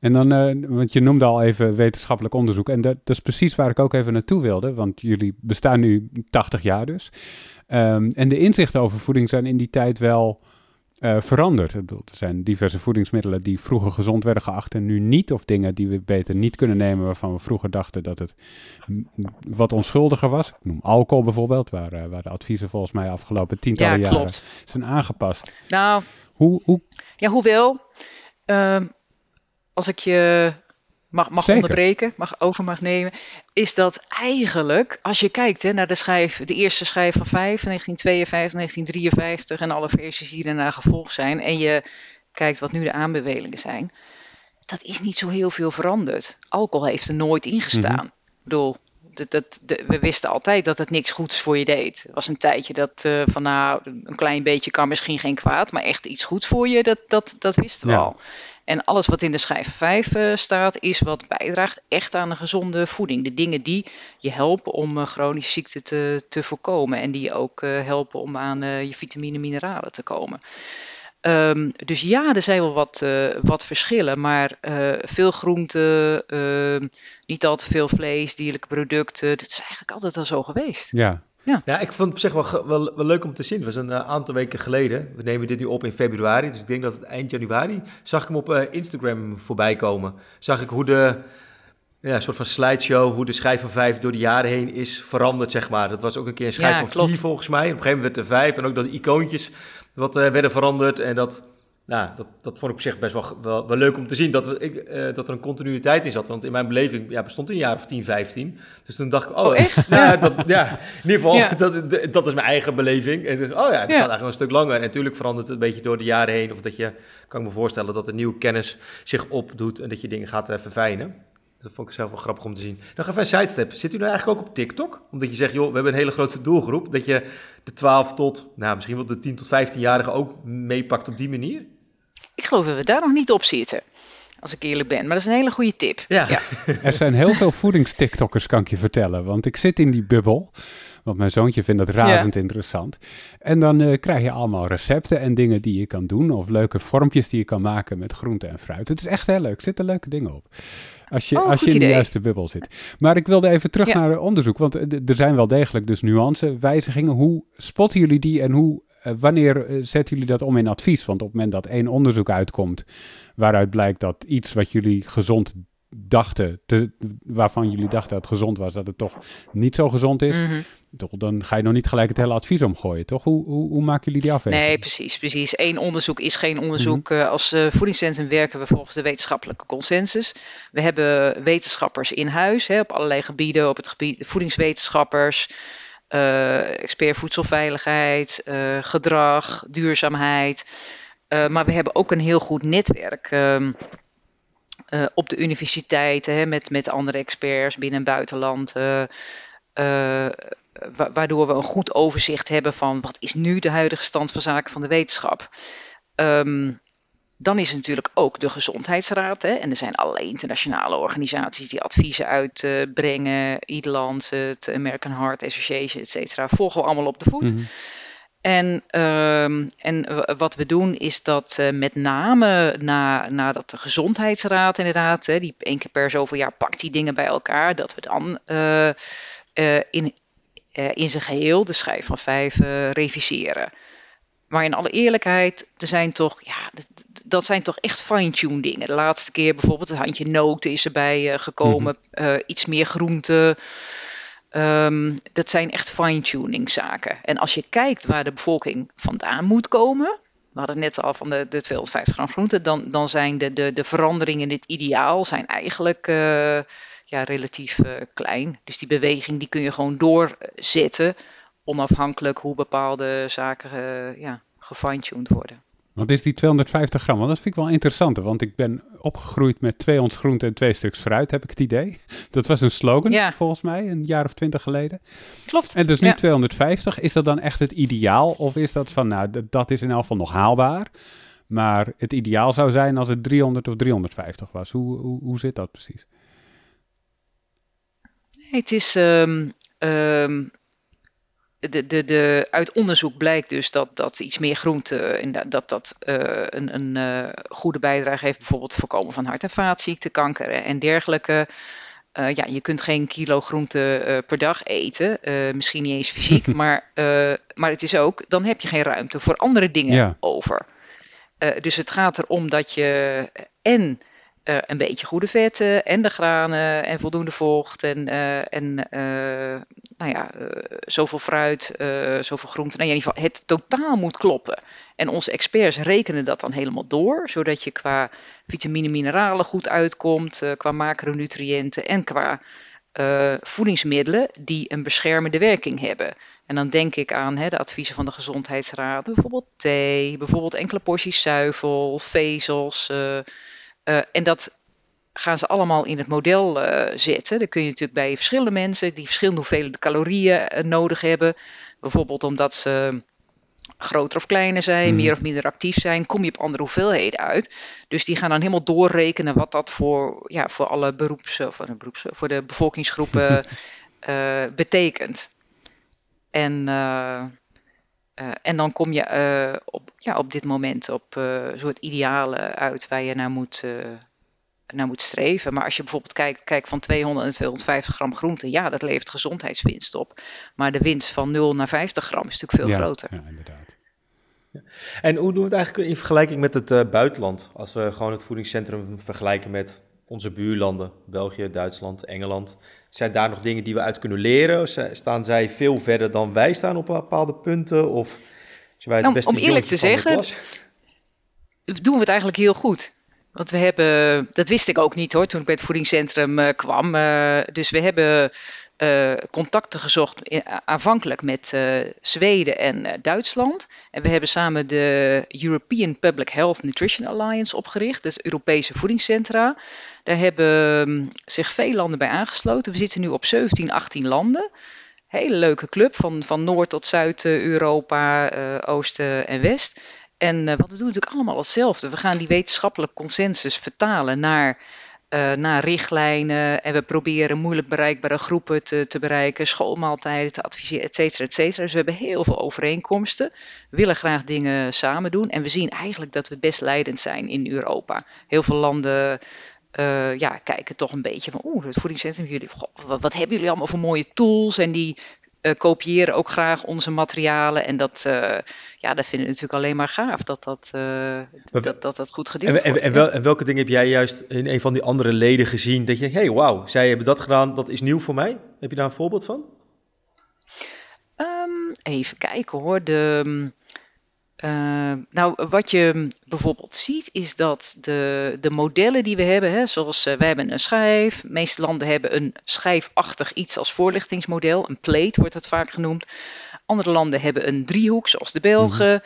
En dan, uh, want je noemde al even wetenschappelijk onderzoek. En dat, dat, is precies waar ik ook even naartoe wilde. Want jullie bestaan nu 80 jaar dus. Um, en de inzichten over voeding zijn in die tijd wel uh, veranderd. Ik bedoel, er zijn diverse voedingsmiddelen die vroeger gezond werden geacht en nu niet. Of dingen die we beter niet kunnen nemen waarvan we vroeger dachten dat het wat onschuldiger was. Ik noem alcohol bijvoorbeeld, waar, uh, waar de adviezen volgens mij afgelopen tientallen ja, jaren zijn aangepast. Nou, hoe, hoe... ja, hoewel, uh, als ik je mag, mag onderbreken, mag over mag nemen, is dat eigenlijk, als je kijkt hè, naar de schijf, de eerste schijf van 5, 1952, 1953 en alle versies die daarna gevolgd zijn, en je kijkt wat nu de aanbevelingen zijn, dat is niet zo heel veel veranderd. Alcohol heeft er nooit in gestaan. Mm -hmm. Ik bedoel, dat, dat, we wisten altijd dat het niks goeds voor je deed. Er was een tijdje dat uh, van nou, een klein beetje kan misschien geen kwaad, maar echt iets goeds voor je, dat, dat, dat wisten we ja. al. En alles wat in de schijf 5 uh, staat, is wat bijdraagt echt aan een gezonde voeding. De dingen die je helpen om uh, chronische ziekten te, te voorkomen. En die je ook uh, helpen om aan je vitamine en mineralen te komen. Um, dus ja, er zijn wel wat, wat verschillen. Maar veel groenten, ehm, niet al te veel vlees, dierlijke producten. Dat is eigenlijk altijd al zo geweest. Ja, ja. ja, ik vond het op zich wel, wel, wel leuk om te zien. Het was een uh, aantal weken geleden. We nemen dit nu op in februari. Dus ik denk dat het eind januari. zag ik hem op uh, Instagram voorbij komen. Zag ik hoe de. Ja, een soort van slideshow. Hoe de schijf van 5 door de jaren heen is veranderd, zeg maar. Dat was ook een keer een schijf Ja, van 4 klopt. volgens mij. Op een gegeven moment werd er 5. En ook dat de icoontjes wat eh, werden veranderd. En dat. Nou, dat, dat vond ik op zich best wel, wel, wel leuk om te zien. Dat, we, ik, eh, dat er een continuïteit in zat. Want in mijn beleving ja, bestond een jaar of 10, 15. Dus toen dacht ik, oh, Oh, echt? ja, dat, ja, in ieder geval, Ja. dat, dat- is mijn eigen beleving. En dus, oh ja, het Ja. staat eigenlijk een stuk langer. En natuurlijk verandert het een beetje door de jaren heen. Of dat je, kan ik me voorstellen, dat er nieuwe kennis zich opdoet. En dat je dingen gaat eh, verfijnen. Dat vond ik zelf wel grappig om te zien. Nog even een sidestep. Zit u nou eigenlijk ook op TikTok? Omdat je zegt, joh, we hebben een hele grote doelgroep. Dat je de 12 tot, nou misschien wel de 10 tot 15-jarigen ook meepakt op die manier? Ik geloof dat we daar nog niet op zitten. Als ik eerlijk ben. Maar dat is een hele goede tip. Ja. Ja. Er zijn heel veel voedingstiktokers, kan ik je vertellen. Want ik zit in die bubbel. Want mijn zoontje vindt dat razend interessant. En dan eh, krijg je allemaal recepten en dingen die je kan doen. Of leuke vormpjes die je kan maken met groente en fruit. Het is echt heel leuk. Er zitten leuke dingen op. Als je, Oh, als je in de juiste bubbel zit. Maar ik wilde even terug Ja. naar het onderzoek. Want eh, er zijn wel degelijk dus nuance, wijzigingen. Hoe spotten jullie die en hoe, wanneer eh, zetten jullie dat om in advies? Want op het moment dat één onderzoek uitkomt waaruit blijkt dat iets wat jullie gezond dachten, te, waarvan jullie dachten dat het gezond was, dat het toch niet zo gezond is, Mhm. toch, dan ga je nog niet gelijk het hele advies omgooien, toch? Hoe, hoe, hoe maken jullie die afweging? Nee, precies, precies. Eén onderzoek is geen onderzoek. Eh, Als eh, voedingscentrum werken we volgens de wetenschappelijke consensus. We hebben wetenschappers in huis, hè, op allerlei gebieden, op het gebied voedingswetenschappers, eh, expert voedselveiligheid, eh, gedrag, duurzaamheid. Eh, maar we hebben ook een heel goed netwerk ehm, eh, op de universiteiten hè, met, met andere experts binnen en buitenland. eh, eh, wa- waardoor we een goed overzicht hebben van wat is nu de huidige stand van zaken van de wetenschap. Ehm, dan is er natuurlijk ook de Gezondheidsraad. Hè, en er zijn allerlei internationale organisaties die adviezen uitbrengen. IDLAND, het American Heart Association, et cetera. Volgen we allemaal op de voet. Mhm. En, ehm, en wat we doen is dat eh, met name na, nadat de gezondheidsraad inderdaad, hè, die één keer per zoveel jaar pakt die dingen bij elkaar, dat we dan eh, eh, in, in zijn geheel de schijf van vijf reviseren. Maar in alle eerlijkheid, er zijn toch, ja, dat, zijn toch echt fine-tune dingen. De laatste keer bijvoorbeeld een handje noten is erbij eh, gekomen, eh, iets meer groente. Ehm, dat zijn echt fine-tuning zaken. En als je kijkt waar de bevolking vandaan moet komen, we hadden net al van de, de 250 gram groente, dan, dan zijn de, de, de veranderingen in het ideaal zijn eigenlijk eh, ja, relatief klein. Dus die beweging die kun je gewoon doorzetten, onafhankelijk hoe bepaalde zaken ja, gefine-tuned worden. Wat is die 250 gram? Want dat vind ik wel interessant, want ik ben opgegroeid met twee ons groente en twee stuks fruit, heb ik het idee. Dat was een slogan, Ja. volgens mij, een jaar of twintig geleden. Klopt. En dus nu Ja. 250. Is dat dan echt het ideaal? Of is dat van, nou, dat is in elk geval nog haalbaar. Maar het ideaal zou zijn als het 300 of 350 was. Hoe, hoe, hoe zit dat precies? Het is. ehm, ehm, de, de, de, uit onderzoek blijkt dus dat, dat iets meer groente en dat dat eh, een, een eh, goede bijdrage heeft, bijvoorbeeld het voorkomen van hart- en vaatziekten, kanker en dergelijke. Eh, ja, je kunt geen kilo groente eh, per dag eten, eh, misschien niet eens fysiek, maar, eh, maar het is ook, dan heb je geen ruimte voor andere dingen Ja. over. Eh, dus het gaat erom dat je en eh, een beetje goede vetten en de granen en voldoende vocht en, eh, en eh, nou ja, zoveel fruit, zoveel groente. Nou, in ieder geval, het totaal moet kloppen. En onze experts rekenen dat dan helemaal door, zodat je qua vitamine, mineralen goed uitkomt, qua macronutriënten en qua voedingsmiddelen die een beschermende werking hebben. En dan denk ik aan hè, de adviezen van de Gezondheidsraad, bijvoorbeeld thee, bijvoorbeeld enkele porties zuivel, vezels. Eh, en dat gaan ze allemaal in het model eh, zetten. Dan kun je natuurlijk bij verschillende mensen die verschillende hoeveelheden calorieën eh, nodig hebben. Bijvoorbeeld omdat ze groter of kleiner zijn, Mhm. meer of minder actief zijn, kom je op andere hoeveelheden uit. Dus die gaan dan helemaal doorrekenen wat dat voor, ja, voor alle beroeps, of voor de, beroeps, voor de bevolkingsgroepen betekent. En, eh, eh, en dan kom je eh, op, ja, op dit moment op eh, een soort idealen uit waar je naar moet, eh, naar moet streven. Maar als je bijvoorbeeld kijkt, kijkt van 200 en 250 gram groente, ja, dat levert gezondheidswinst op. Maar de winst van 0 naar 50 gram is natuurlijk veel ja, groter. Ja, inderdaad. En hoe doen we het eigenlijk in vergelijking met het eh, buitenland? Als we gewoon het voedingscentrum vergelijken met onze buurlanden, België, Duitsland, Engeland. Zijn daar nog dingen die we uit kunnen leren? Staan zij veel verder dan wij staan op bepaalde punten? Of zijn wij het Nou, om eerlijk te zeggen, doen we het eigenlijk heel goed. Want we hebben, dat wist ik ook niet hoor, toen ik bij het voedingscentrum eh, kwam. Eh, dus we hebben eh, contacten gezocht aanvankelijk met eh, Zweden en eh, Duitsland. En we hebben samen de European Public Health Nutrition Alliance opgericht, dus Europese voedingscentra. Daar hebben mm, zich veel landen bij aangesloten. We zitten nu op 17, 18 landen. Hele leuke club, van, van Noord tot Zuid-Europa, eh, Oosten en West. En wat we doen natuurlijk allemaal hetzelfde. We gaan die wetenschappelijke consensus vertalen naar, eh, naar richtlijnen. En we proberen moeilijk bereikbare groepen te, te bereiken, schoolmaaltijden te adviseren, et cetera, et cetera. Dus we hebben heel veel overeenkomsten. We willen graag dingen samen doen. En we zien eigenlijk dat we best leidend zijn in Europa. Heel veel landen eh, ja, kijken toch een beetje van, oeh, het voedingscentrum, jullie, wat hebben jullie allemaal voor mooie tools? En die eh, kopiëren ook graag onze materialen. En dat, eh, ja, dat vinden we natuurlijk alleen maar gaaf, dat dat, eh, dat, dat, dat goed gedeeld En, en, wordt. en, wel, en welke dingen heb jij juist in een van die andere leden gezien? Dat je denkt, hey, wauw, zij hebben dat gedaan, dat is nieuw voor mij. Heb je daar een voorbeeld van? Ehm, even kijken hoor. De, mm, eh, nou, wat je bijvoorbeeld ziet is dat de, de modellen die we hebben, hè, zoals eh, wij hebben een schijf, de meeste landen hebben een schijfachtig iets als voorlichtingsmodel, een plate wordt het vaak genoemd. Andere landen hebben een driehoek, zoals de Belgen,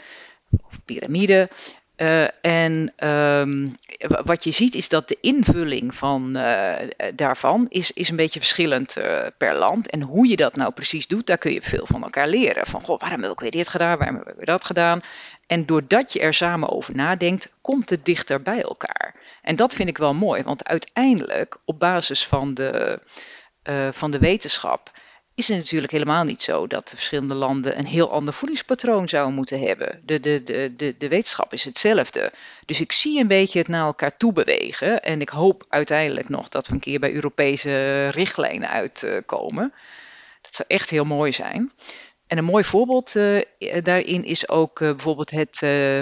of piramide. Eh, en ehm, wa- wat je ziet is dat de invulling van, eh, eh, daarvan is, is een beetje verschillend per land. En hoe je dat nou precies doet, daar kun je veel van elkaar leren. Van, goh, waarom hebben we dit gedaan, waarom hebben we dat gedaan? En doordat je er samen over nadenkt, komt het dichter bij elkaar. En dat vind ik wel mooi, want uiteindelijk, op basis van de, van de wetenschap, is het natuurlijk helemaal niet zo dat de verschillende landen een heel ander voedingspatroon zouden moeten hebben. De, de, de, de, de wetenschap is hetzelfde. Dus ik zie een beetje het naar elkaar toe bewegen. En ik hoop uiteindelijk nog dat we een keer bij Europese richtlijnen uitkomen. Dat zou echt heel mooi zijn. En een mooi voorbeeld eh, daarin is ook eh, bijvoorbeeld het eh,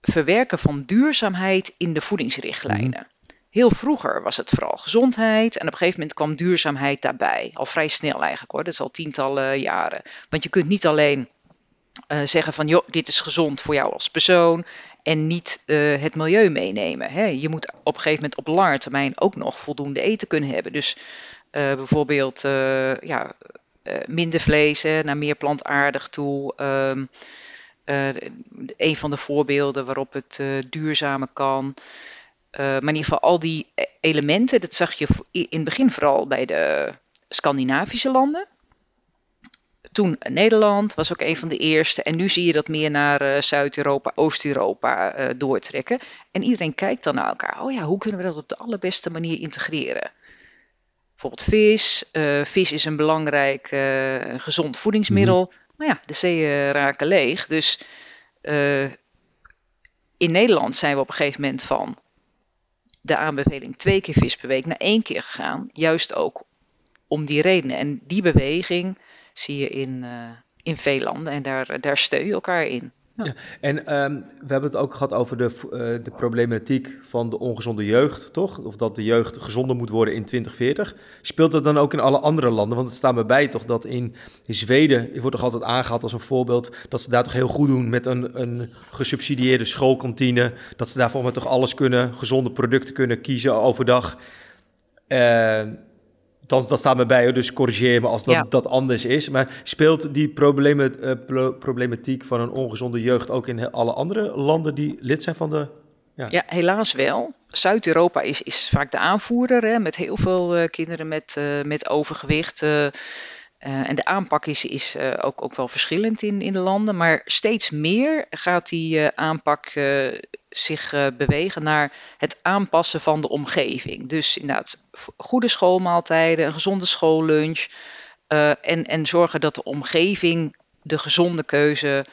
verwerken van duurzaamheid in de voedingsrichtlijnen. Heel vroeger was het vooral gezondheid en op een gegeven moment kwam duurzaamheid daarbij. Al vrij snel eigenlijk hoor, dat is al tientallen jaren. Want je kunt niet alleen eh, zeggen van joh, dit is gezond voor jou als persoon en niet eh, het milieu meenemen. Hè. Je moet op een gegeven moment op lange termijn ook nog voldoende eten kunnen hebben. Dus eh, bijvoorbeeld ja, minder vlees, naar meer plantaardig toe. Ehm, eh, een van de voorbeelden waarop het duurzamer kan. Uh, maar in ieder geval al die elementen, dat zag je in het begin vooral bij de Scandinavische landen. Toen Nederland was ook een van de eerste. En nu zie je dat meer naar uh, Zuid-Europa, Oost-Europa uh, doortrekken. En iedereen kijkt dan naar elkaar. Oh ja, hoe kunnen we dat op de allerbeste manier integreren? Bijvoorbeeld vis. Vis is een belangrijk gezond voedingsmiddel. Mm -hmm. Maar ja, de zeeën raken leeg. Dus in Nederland zijn we op een gegeven moment van de aanbeveling twee keer vis per week naar één keer gegaan. Juist ook om die redenen. En die beweging zie je in, uh, in veel landen en daar, daar steun je elkaar in. Ja. En um, we hebben het ook gehad over de, uh, de problematiek van de ongezonde jeugd, toch? Of dat de jeugd gezonder moet worden in 2040. Speelt dat dan ook in alle andere landen? Want het staat me bij toch dat in, in Zweden, wordt toch altijd aangehaald als een voorbeeld, dat ze daar toch heel goed doen met een, een gesubsidieerde schoolkantine. Dat ze daarvoor met toch alles kunnen, gezonde producten kunnen kiezen overdag. Uh, dat, dat staat me bij, dus corrigeer me als dat, ja. dat anders is. Maar speelt die uh, problematiek van een ongezonde jeugd ook in alle andere landen die lid zijn van de... Ja, ja helaas wel. Zuid-Europa is, is vaak de aanvoerder, hè, met heel veel uh, kinderen met, uh, met overgewicht. En de aanpak is, is ook, ook wel verschillend in, in de landen, maar steeds meer gaat die aanpak zich bewegen naar het aanpassen van de omgeving. Dus inderdaad, goede schoolmaaltijden, een gezonde schoollunch en, en zorgen dat de omgeving de gezonde keuze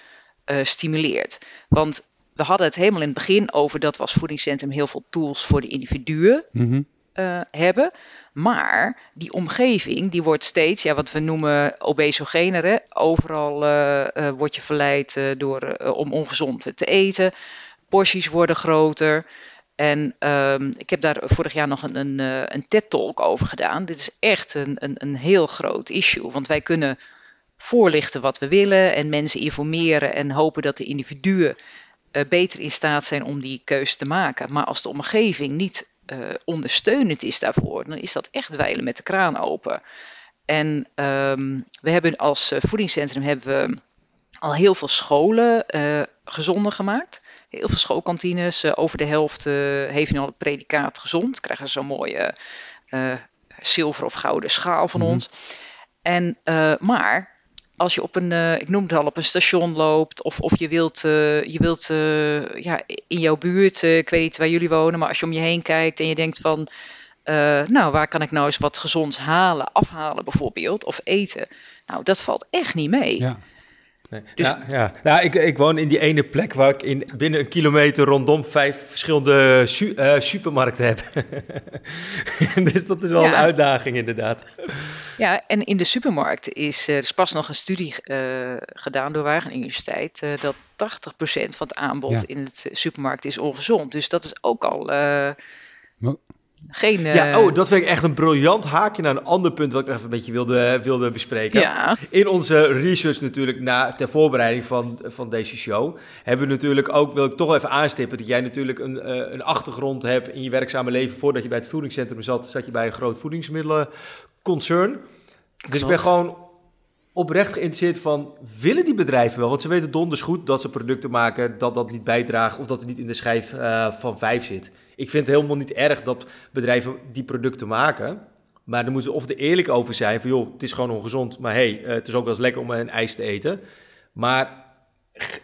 stimuleert. Want we hadden het helemaal in het begin over dat we als voedingscentrum heel veel tools voor de individuen mhm. Eh, hebben. Maar die omgeving die wordt steeds, ja, wat we noemen obesogener. Overal uh, word je verleid door, om ongezond te eten. Porties worden groter. En um, ik heb daar vorig jaar nog een, een, een TED-talk over gedaan. Dit is echt een, een, een heel groot issue. Want wij kunnen voorlichten wat we willen en mensen informeren en hopen dat de individuen uh, beter in staat zijn om die keuze te maken. Maar als de omgeving niet uh, ondersteunend is daarvoor, dan is dat echt dweilen met de kraan open. En um, we hebben als uh, voedingscentrum hebben we al heel veel scholen gezonder gemaakt. Heel veel schoolkantines. over de helft heeft nu al het predicaat gezond. Krijgen zo'n mooie zilver of gouden schaal van mhm. ons. En, maar als je op een, uh, ik noem het al, op een station loopt, of, of je wilt, uh, je wilt uh, ja, in jouw buurt, ik weet niet waar jullie wonen, maar als je om je heen kijkt en je denkt van, nou, waar kan ik nou eens wat gezonds halen, afhalen bijvoorbeeld, of eten? Nou, dat valt echt niet mee. Ja. Nee. Dus ja, ja. Nou, ik, ik woon in die ene plek waar ik in, binnen een kilometer rondom vijf verschillende su uh, supermarkten heb. dus dat is wel een uitdaging inderdaad. Ja, en in de supermarkt is er is pas nog een studie uh, gedaan door Wageningen Universiteit uh, dat 80% van het aanbod in het supermarkt is ongezond. Dus dat is ook al geen, Ja, eh, oh, dat vind ik echt een briljant haakje naar een ander punt wat ik even een beetje wilde, wilde bespreken. Ja. In onze research natuurlijk na, ter voorbereiding van, van deze show hebben we natuurlijk ook, wil ik toch even aanstippen, dat jij natuurlijk een, uh, een achtergrond hebt in je werkzame leven. Voordat je bij het voedingscentrum zat, zat je bij een groot voedingsmiddelenconcern. Dus ik ben gewoon oprecht geïnteresseerd van, willen die bedrijven wel? Want ze weten donders goed dat ze producten maken, dat dat niet bijdraagt of dat het niet in de schijf uh, van vijf zit. Ik vind het helemaal niet erg dat bedrijven die producten maken. Maar dan moeten ze of er eerlijk over zijn van joh, het is gewoon ongezond. Maar hey, eh, het is ook wel eens lekker om een ijs te eten. Maar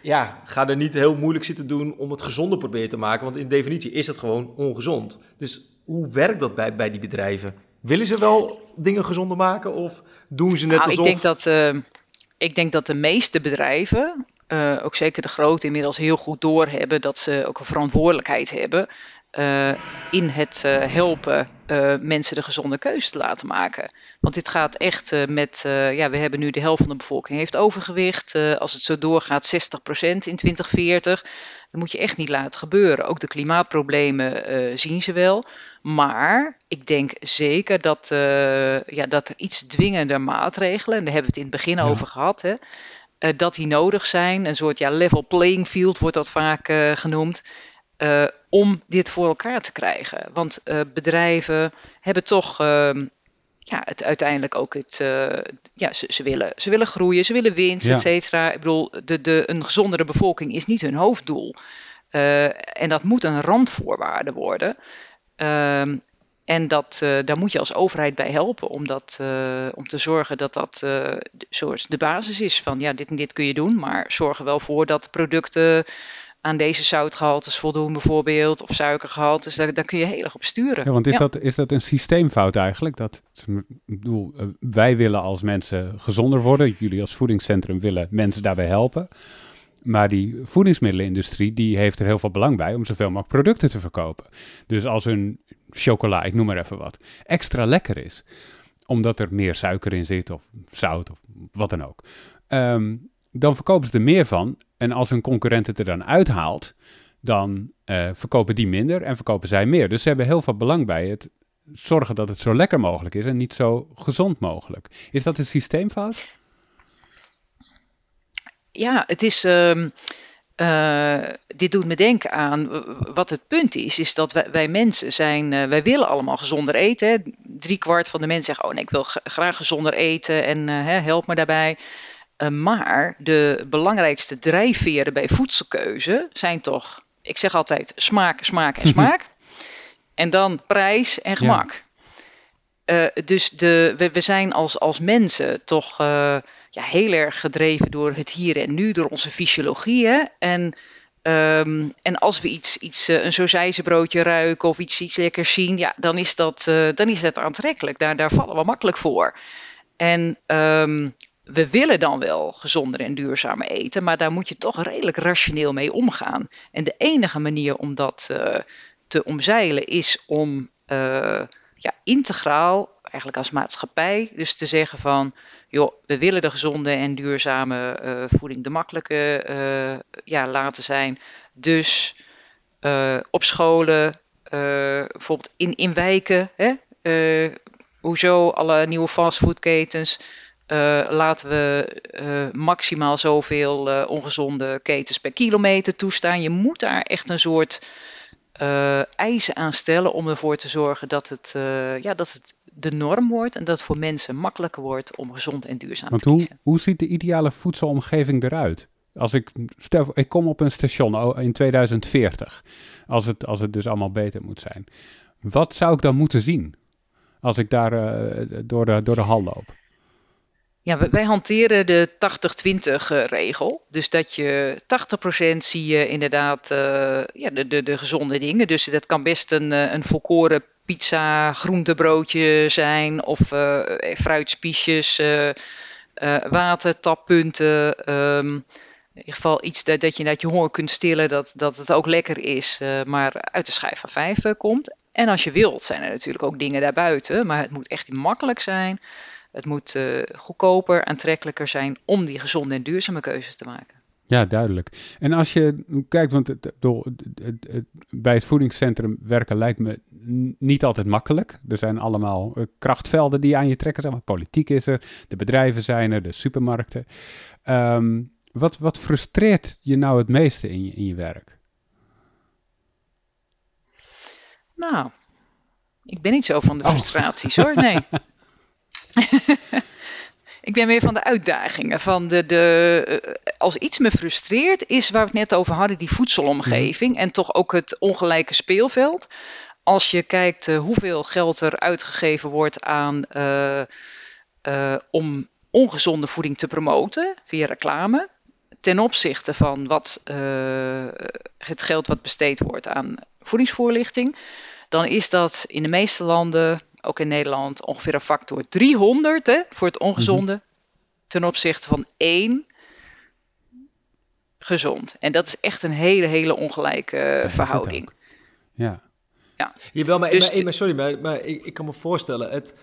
ja, ga er niet heel moeilijk zitten doen om het gezonder proberen te maken. Want in definitie is het gewoon ongezond. Dus hoe werkt dat bij, bij die bedrijven? Willen ze wel dingen gezonder maken of doen ze net nou, alsof... Ik denk dat, uh, ik denk dat de meeste bedrijven, uh, ook zeker de grote, inmiddels heel goed doorhebben dat ze ook een verantwoordelijkheid hebben in het uh, helpen uh, mensen de gezonde keuze te laten maken. Want dit gaat echt met, ja, we hebben nu de helft van de bevolking heeft overgewicht. als het zo doorgaat, 60% in 2040. Dat moet je echt niet laten gebeuren. Ook de klimaatproblemen zien ze wel. Maar ik denk zeker dat, ja, dat er iets dwingender maatregelen, en daar hebben we het in het begin over gehad, hè, dat die nodig zijn. Een soort ja, level playing field wordt dat vaak genoemd. Om dit voor elkaar te krijgen. Want uh, bedrijven hebben toch uh, ja, het uiteindelijk ook het. Uh, ja, ze, ze, willen, ze willen groeien, ze willen winst, ja. et cetera. Ik bedoel, de, de, een gezondere bevolking is niet hun hoofddoel. en dat moet een randvoorwaarde worden. Ehm, en dat, daar moet je als overheid bij helpen om, dat, om te zorgen dat dat soort de basis is van ja, dit en dit kun je doen, maar zorg er wel voor dat producten aan deze zoutgehaltes voldoen bijvoorbeeld, of suikergehaltes, daar, daar kun je heel erg op sturen. Ja, want is, Dat, is dat een systeemfout eigenlijk? Dat, bedoel, eh, wij willen als mensen gezonder worden, jullie als voedingscentrum willen mensen daarbij helpen. Maar die voedingsmiddelenindustrie die heeft er heel veel belang bij om zoveel mogelijk producten te verkopen. Dus als hun chocola, ik noem maar even wat, extra lekker is, omdat er meer suiker in zit of zout of wat dan ook, um, dan verkopen ze er meer van. En als hun concurrent het er dan uithaalt, dan uh, verkopen die minder en verkopen zij meer. Dus ze hebben heel veel belang bij het zorgen dat het zo lekker mogelijk is en niet zo gezond mogelijk. Is dat een systeemfout? Ja, het is. Uh, uh, dit doet me denken aan wat het punt is, is dat wij, wij mensen zijn, uh, wij willen allemaal gezonder eten. Drie kwart van de mensen zeggen, oh nee, ik wil graag gezonder eten en help me daarbij. Eh, maar de belangrijkste drijfveren bij voedselkeuze zijn toch, ik zeg altijd, smaak, smaak en smaak. en dan prijs en gemak. Ja. Eh, dus de, we, we zijn als, als mensen toch eh, ja, heel erg gedreven door het hier en nu, door onze fysiologie. Hè? En, ehm, en als we iets, iets uh, een broodje ruiken of iets, iets lekkers zien, ja, dan, is dat, dan is dat aantrekkelijk. Daar, daar vallen we makkelijk voor. En ehm, we willen dan wel gezonder en duurzamer eten, maar daar moet je toch redelijk rationeel mee omgaan. En de enige manier om dat te omzeilen is om ja, integraal, eigenlijk als maatschappij, dus te zeggen van, joh, we willen de gezonde en duurzame uh, voeding de makkelijke ja, laten zijn. Dus op scholen, bijvoorbeeld in, in wijken, hè, hoezo alle nieuwe fastfoodketens, laten we maximaal zoveel ongezonde ketens per kilometer toestaan. Je moet daar echt een soort uh, eisen aan stellen om ervoor te zorgen dat het, uh, ja, dat het de norm wordt en dat het voor mensen makkelijker wordt om gezond en duurzaam Want te hoe, hoe ziet de ideale voedselomgeving eruit? Als ik, stel, ik kom op een station in 2040, als het, als het dus allemaal beter moet zijn. Wat zou ik dan moeten zien als ik daar uh, door, de, door de hal loop? Ja, wij hanteren de 80-20 regel. Dus dat je 80% zie je inderdaad uh, ja, de, de, de gezonde dingen. Dus dat kan best een, eh, een volkoren pizza, groentebroodje zijn of uh, fruitspiesjes, uh, uh, watertappunten. Um, in ieder geval iets dat, dat je dat je honger kunt stillen, dat, dat het ook lekker is, maar uit de schijf van vijf komt. En als je wilt, zijn er natuurlijk ook dingen daarbuiten, maar het moet echt makkelijk zijn. Het moet uh, goedkoper, aantrekkelijker zijn om die gezonde en duurzame keuzes te maken. Ja, duidelijk. En als je kijkt, want het, het, bij het voedingscentrum werken lijkt me niet altijd makkelijk. Er zijn allemaal uh, krachtvelden die aan je trekken. Zeg maar. Politiek is er, de bedrijven zijn er, de supermarkten. Um, wat, wat frustreert je nou het meeste in je, in je werk? Nou, ik ben niet zo van de oh. frustraties oh. hoor, nee. ik ben meer van de uitdagingen. Van de, de, eh, als iets me frustreert, is waar we het net over hadden, die voedselomgeving. En toch ook het ongelijke speelveld. Als je kijkt uh, hoeveel geld er uitgegeven wordt aan, uh, uh, om ongezonde voeding te promoten via reclame. Ten opzichte van wat, het geld wat besteed wordt aan voedingsvoorlichting. Dan is dat in de meeste landen ook in Nederland, ongeveer een factor 300 hè, voor het ongezonde mhm. ten opzichte van 1 gezond. En dat is echt een hele, hele ongelijke verhouding. Ja. ja. Jawel, maar, dus maar, maar sorry, maar, maar ik, ik, kan me voorstellen, het,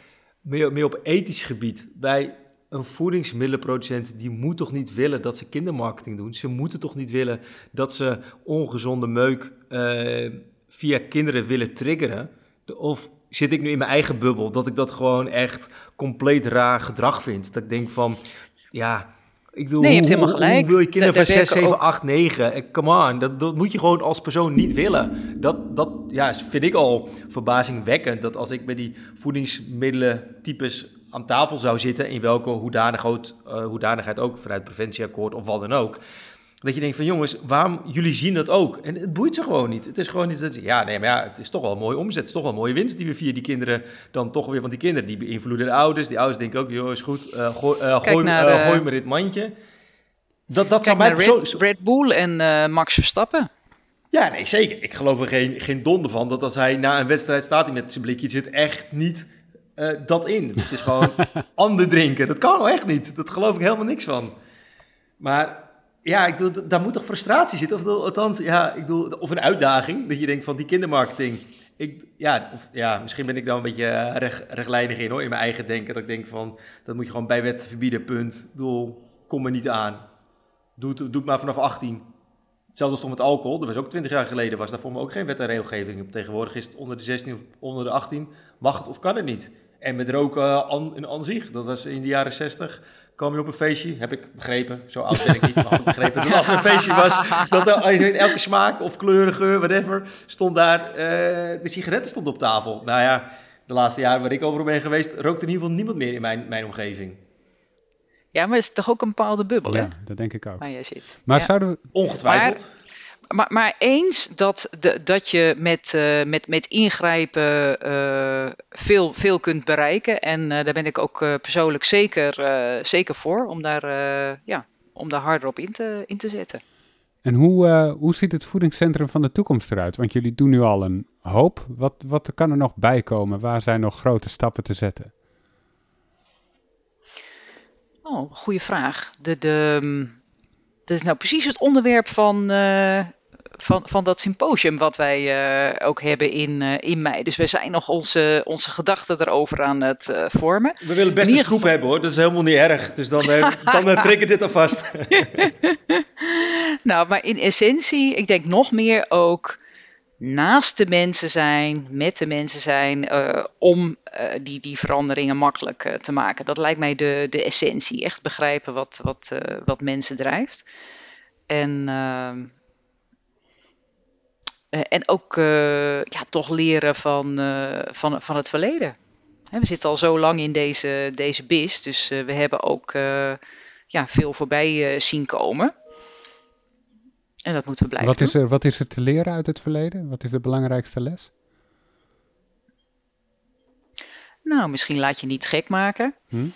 meer, meer op ethisch gebied, bij een voedingsmiddelenproducent die moet toch niet willen dat ze kindermarketing doen. Ze moeten toch niet willen dat ze ongezonde meuk uh, via kinderen willen triggeren. Of zit ik nu in mijn eigen bubbel. Dat ik dat gewoon echt compleet raar gedrag vind. Dat ik denk van, ja, ik bedoel, nee, je hebt helemaal gelijk. Hoe, wil je kinderen van 6, 7, 8, 9? Come on, dat, dat moet je gewoon als persoon niet willen. Dat, dat ja, vind ik al verbazingwekkend. Dat als ik met die voedingsmiddelen types aan tafel zou zitten... in welke hoedanigheid, uh, hoedanigheid ook, vanuit preventieakkoord of wat dan ook... Dat je denkt van jongens, waarom jullie zien dat ook? En het boeit ze gewoon niet. Het is gewoon niet dat ze, ja, nee, maar ja, het is toch wel een mooie omzet. Het is toch wel een mooie winst die we via die kinderen dan toch weer, want die kinderen die beïnvloeden de ouders. Die ouders denken ook, joh, is goed, uh, gooi, uh, gooi, me dit mandje. Dat, dat zou mij Red, Red Bull en Max Verstappen. Ja, nee, zeker. Ik geloof er geen, geen donder van dat als hij na een wedstrijd staat hij met zijn blikje, zit echt niet dat in. Het is gewoon ander drinken. Dat kan wel echt niet. Dat geloof ik helemaal niks van. Maar ja, ik bedoel, daar moet toch frustratie zitten? Of althans, ja, ik of een uitdaging. Dat je denkt van die kindermarketing. Ik, ja, of, ja, misschien ben ik daar een beetje eh, recht, rechtlijnig in hoor, in mijn eigen denken. Dat ik denk van, dat moet je gewoon bij wet verbieden, punt. Ik bedoel, kom er niet aan. Doe het, maar vanaf 18. Hetzelfde als met alcohol. Dat was ook 20 jaar geleden, was daar voor me ook geen wet en regelgeving. Tegenwoordig is het onder de 16 of onder de 18. Mag het of kan het niet? En met roken an, in aan zich, dat was in de jaren 60 kwam je op een feestje, heb ik begrepen, zo oud ben ik niet, maar had ik begrepen dat als er een feestje was, dat er in elke smaak of kleur, geur, whatever, stond daar, uh, de sigaretten stonden op tafel. Nou ja, de laatste jaren waar ik overal ben geweest, rookt in ieder geval niemand meer in mijn, mijn omgeving. Ja, maar het is toch ook een bepaalde bubbel, ja, hè? dat denk ik ook. Waar jij zit. Maar zouden we... Ongetwijfeld. Maar, maar eens dat, de, dat je met, uh, met, met ingrijpen uh, veel, veel kunt bereiken. En uh, daar ben ik ook persoonlijk zeker, zeker voor om daar, ja, om daar harder op in te, in te zetten. En hoe, hoe ziet het voedingscentrum van de toekomst eruit? Want jullie doen nu al een hoop. Wat, wat kan er nog bij komen? Waar zijn nog grote stappen te zetten? Oh, goede vraag. De, de, mm, dat is nou precies het onderwerp van, uh, van, van dat symposium wat wij uh, ook hebben in, uh, in mei. Dus we zijn nog onze, onze gedachten erover aan het vormen. We willen best een scoop geval... hebben hoor, dat is helemaal niet erg. Dus dan, dan trek ik dit alvast. nou, maar in essentie, ik denk nog meer ook naast de mensen zijn, met de mensen zijn, uh, om uh, die, die veranderingen makkelijk uh, te maken. Dat lijkt mij de, de essentie. Echt begrijpen wat, wat, wat mensen drijft. En, ehm, en ook ja, toch leren van, van, van het verleden. we zitten al zo lang in deze, deze bis, dus we hebben ook ja, veel voorbij zien komen. En dat moeten we blijven wat is er, Wat is er te leren uit het verleden? Wat is de belangrijkste les? Nou, misschien laat je niet gek maken. Hm?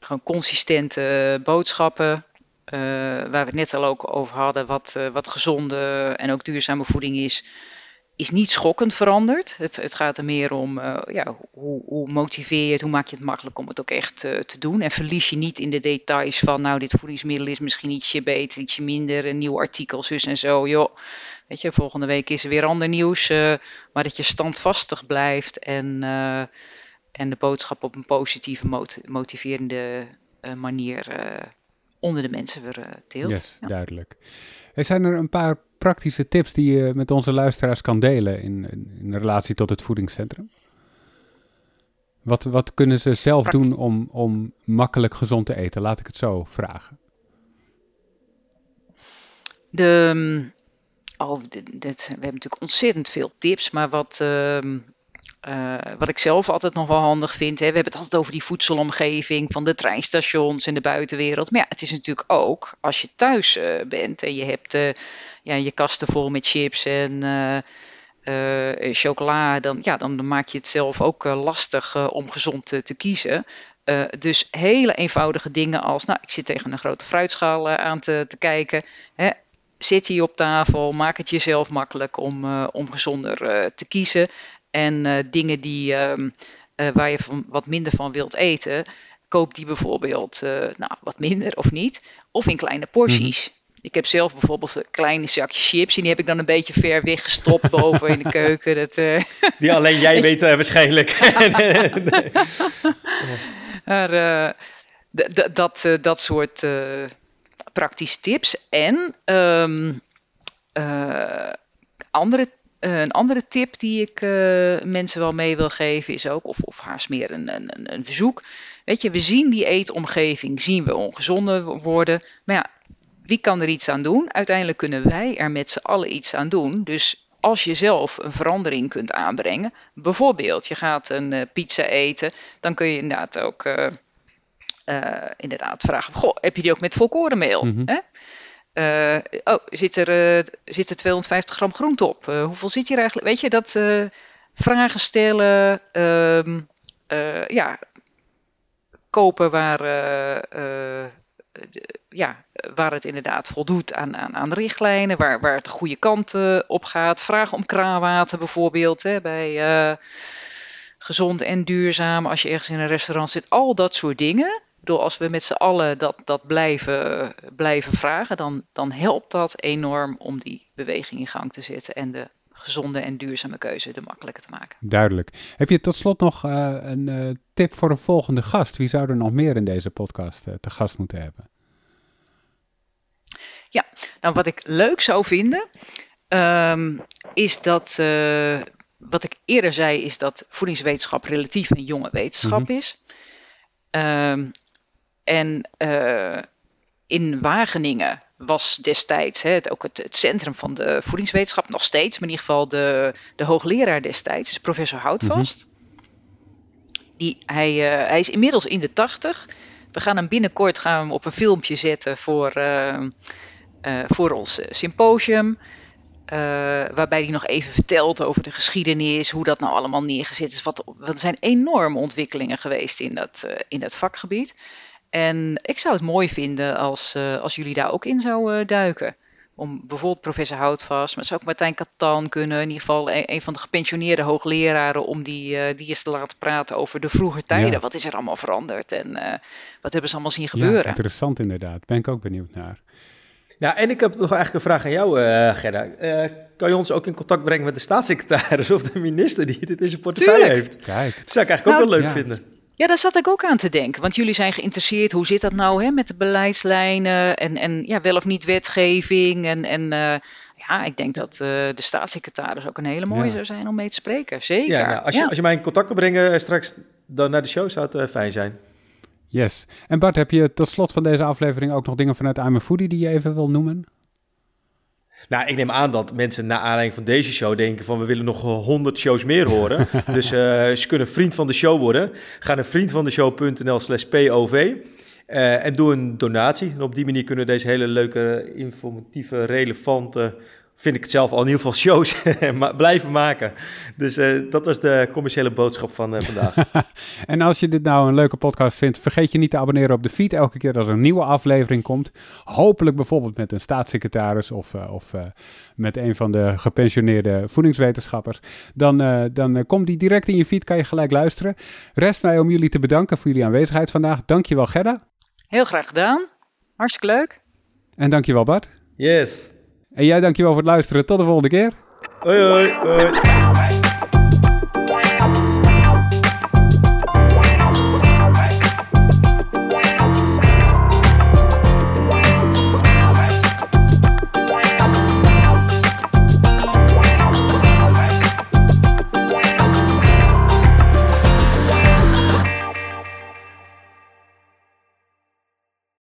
Gewoon consistente boodschappen. Uh, waar we het net al ook over hadden, wat, uh, wat gezonde en ook duurzame voeding is is niet schokkend veranderd. Het, het gaat er meer om uh, ja, hoe, hoe, motiveer je het, hoe maak je het makkelijk om het ook echt te doen. En verlies je niet in de details van, nou, dit voedingsmiddel is misschien ietsje beter, ietsje minder, een nieuw artikel, zus en zo. Joh, weet je, volgende week is er weer ander nieuws. Maar dat je standvastig blijft en, en de boodschap op een positieve, mot motiverende manier onder de mensen weer deelt. Yes, ja. duidelijk. Er zijn er een paar praktische tips die je met onze luisteraars kan delen in, in relatie tot het voedingscentrum? Wat, wat kunnen ze zelf doen om, om makkelijk gezond te eten? Laat ik het zo vragen. De, mm, oh, dit, dit, we hebben natuurlijk ontzettend veel tips, maar wat, uh, uh, wat ik zelf altijd nog wel handig vind, hè, we hebben het altijd over die voedselomgeving van de treinstations en de buitenwereld. Maar ja, het is natuurlijk ook als je thuis uh, bent en je hebt uh, ja, je kasten vol met chips en chocola, dan, ja, dan maak je het zelf ook lastig om gezond te, te kiezen. dus hele eenvoudige dingen als, nou, ik zit tegen een grote fruitschaal aan te, te kijken. Hè, zit hier op tafel, maak het jezelf makkelijk om, om gezonder te kiezen. En dingen die, ehm, waar je van, wat minder van wilt eten, koop die bijvoorbeeld nou, wat minder of niet, of in kleine porties. Mhm. Ik heb zelf bijvoorbeeld een kleine zakje chips. En die heb ik dan een beetje ver weggestopt boven in de keuken. Dat. Die alleen jij weet waarschijnlijk. maar, dat, dat soort praktische tips. En um, andere, een andere tip die ik mensen wel mee wil geven is ook, of, of haast meer een, een, een verzoek. Weet je, we zien die eetomgeving, zien we ongezonder worden. Maar ja, wie kan er iets aan doen? Uiteindelijk kunnen wij er met z'n allen iets aan doen. Dus als je zelf een verandering kunt aanbrengen, bijvoorbeeld je gaat een uh, pizza eten, dan kun je inderdaad ook uh, inderdaad vragen: Goh, heb je die ook met volkorenmeel? Mm -hmm. Oh, zit er, zit er 250 gram groente op? hoeveel zit hier eigenlijk? Weet je, dat vragen stellen, ehm, ja, kopen waar ja, waar het inderdaad voldoet aan, aan, aan richtlijnen, waar, waar het de goede kant uh, op gaat. Vragen om kraanwater bijvoorbeeld hè, bij uh, gezond en duurzaam als je ergens in een restaurant zit. Al dat soort dingen. Door als we met z'n allen dat, dat blijven, blijven vragen, dan, dan helpt dat enorm om die beweging in gang te zetten en de gezonde en duurzame keuze er makkelijker te maken. Duidelijk. Heb je tot slot nog uh, een uh, tip voor een volgende gast? Wie zou er nog meer in deze podcast uh, te gast moeten hebben? Ja, nou wat ik leuk zou vinden, um, is dat, wat ik eerder zei, is dat voedingswetenschap relatief een jonge wetenschap mm -hmm. is. Um, en in Wageningen was destijds hè, het, ook het, het, centrum van de voedingswetenschap, nog steeds, maar in ieder geval de, de hoogleraar destijds, is professor Houtvast. -hmm. Die, hij, uh, hij is inmiddels in de tachtig. We gaan hem binnenkort gaan we hem op een filmpje zetten voor, uh, uh, voor ons symposium. waarbij hij nog even vertelt over de geschiedenis, hoe dat nou allemaal neergezet is. Wat, wat er zijn enorme ontwikkelingen geweest in dat, in dat vakgebied. En ik zou het mooi vinden als, als jullie daar ook in zouden duiken om bijvoorbeeld professor Houtvast, maar zou ook Martijn Katan kunnen, in ieder geval een, van de gepensioneerde hoogleraren, om die, uh, die eens te laten praten over de vroege tijden. Wat is er allemaal veranderd en uh, wat hebben ze allemaal zien gebeuren? Ja, interessant inderdaad. Ben ik ook benieuwd naar. Ja, en ik heb nog eigenlijk een vraag aan jou, uh, Gerda. kan je ons ook in contact brengen met de staatssecretaris of de minister die dit in zijn portefeuille heeft? Kijk. Dat zou ik eigenlijk ook nou, wel leuk vinden. Ja, daar zat ik ook aan te denken. Want jullie zijn geïnteresseerd, hoe zit dat nou hè, met de beleidslijnen en, en ja, wel of niet wetgeving. En, en uh, ja, ik denk dat uh, de staatssecretaris ook een hele mooie zou zijn om mee te spreken. Zeker. Ja, nou, als, je, als je mij in contact kan brengen straks dan naar de show, zou het uh, fijn zijn. Yes. En Bart, heb je tot slot van deze aflevering ook nog dingen vanuit I'm Foodie die je even wil noemen? Nou, ik neem aan dat mensen na aanleiding van deze show denken van we willen nog 100 shows meer horen. dus uh, ze kunnen vriend van de show worden. Ga naar vriendvandeshow.nl slash POV uh, en doe een donatie. En op die manier kunnen we deze hele leuke, informatieve, relevante vind ik het zelf al in ieder geval shows blijven maken. Dus uh, dat was de commerciële boodschap van uh, vandaag. en als je dit nou een leuke podcast vindt, vergeet je niet te abonneren op de feed elke keer als er een nieuwe aflevering komt. Hopelijk bijvoorbeeld met een staatssecretaris of, uh, of met een van de gepensioneerde voedingswetenschappers. Dan, dan komt die direct in je feed, kan je gelijk luisteren. Rest mij om jullie te bedanken voor jullie aanwezigheid vandaag. Dankjewel Gerda. Heel graag gedaan. Hartstikke leuk. En dankjewel Bart. Yes. En jij dankjewel voor het luisteren. Tot de volgende keer. Hoi hoi. hoi.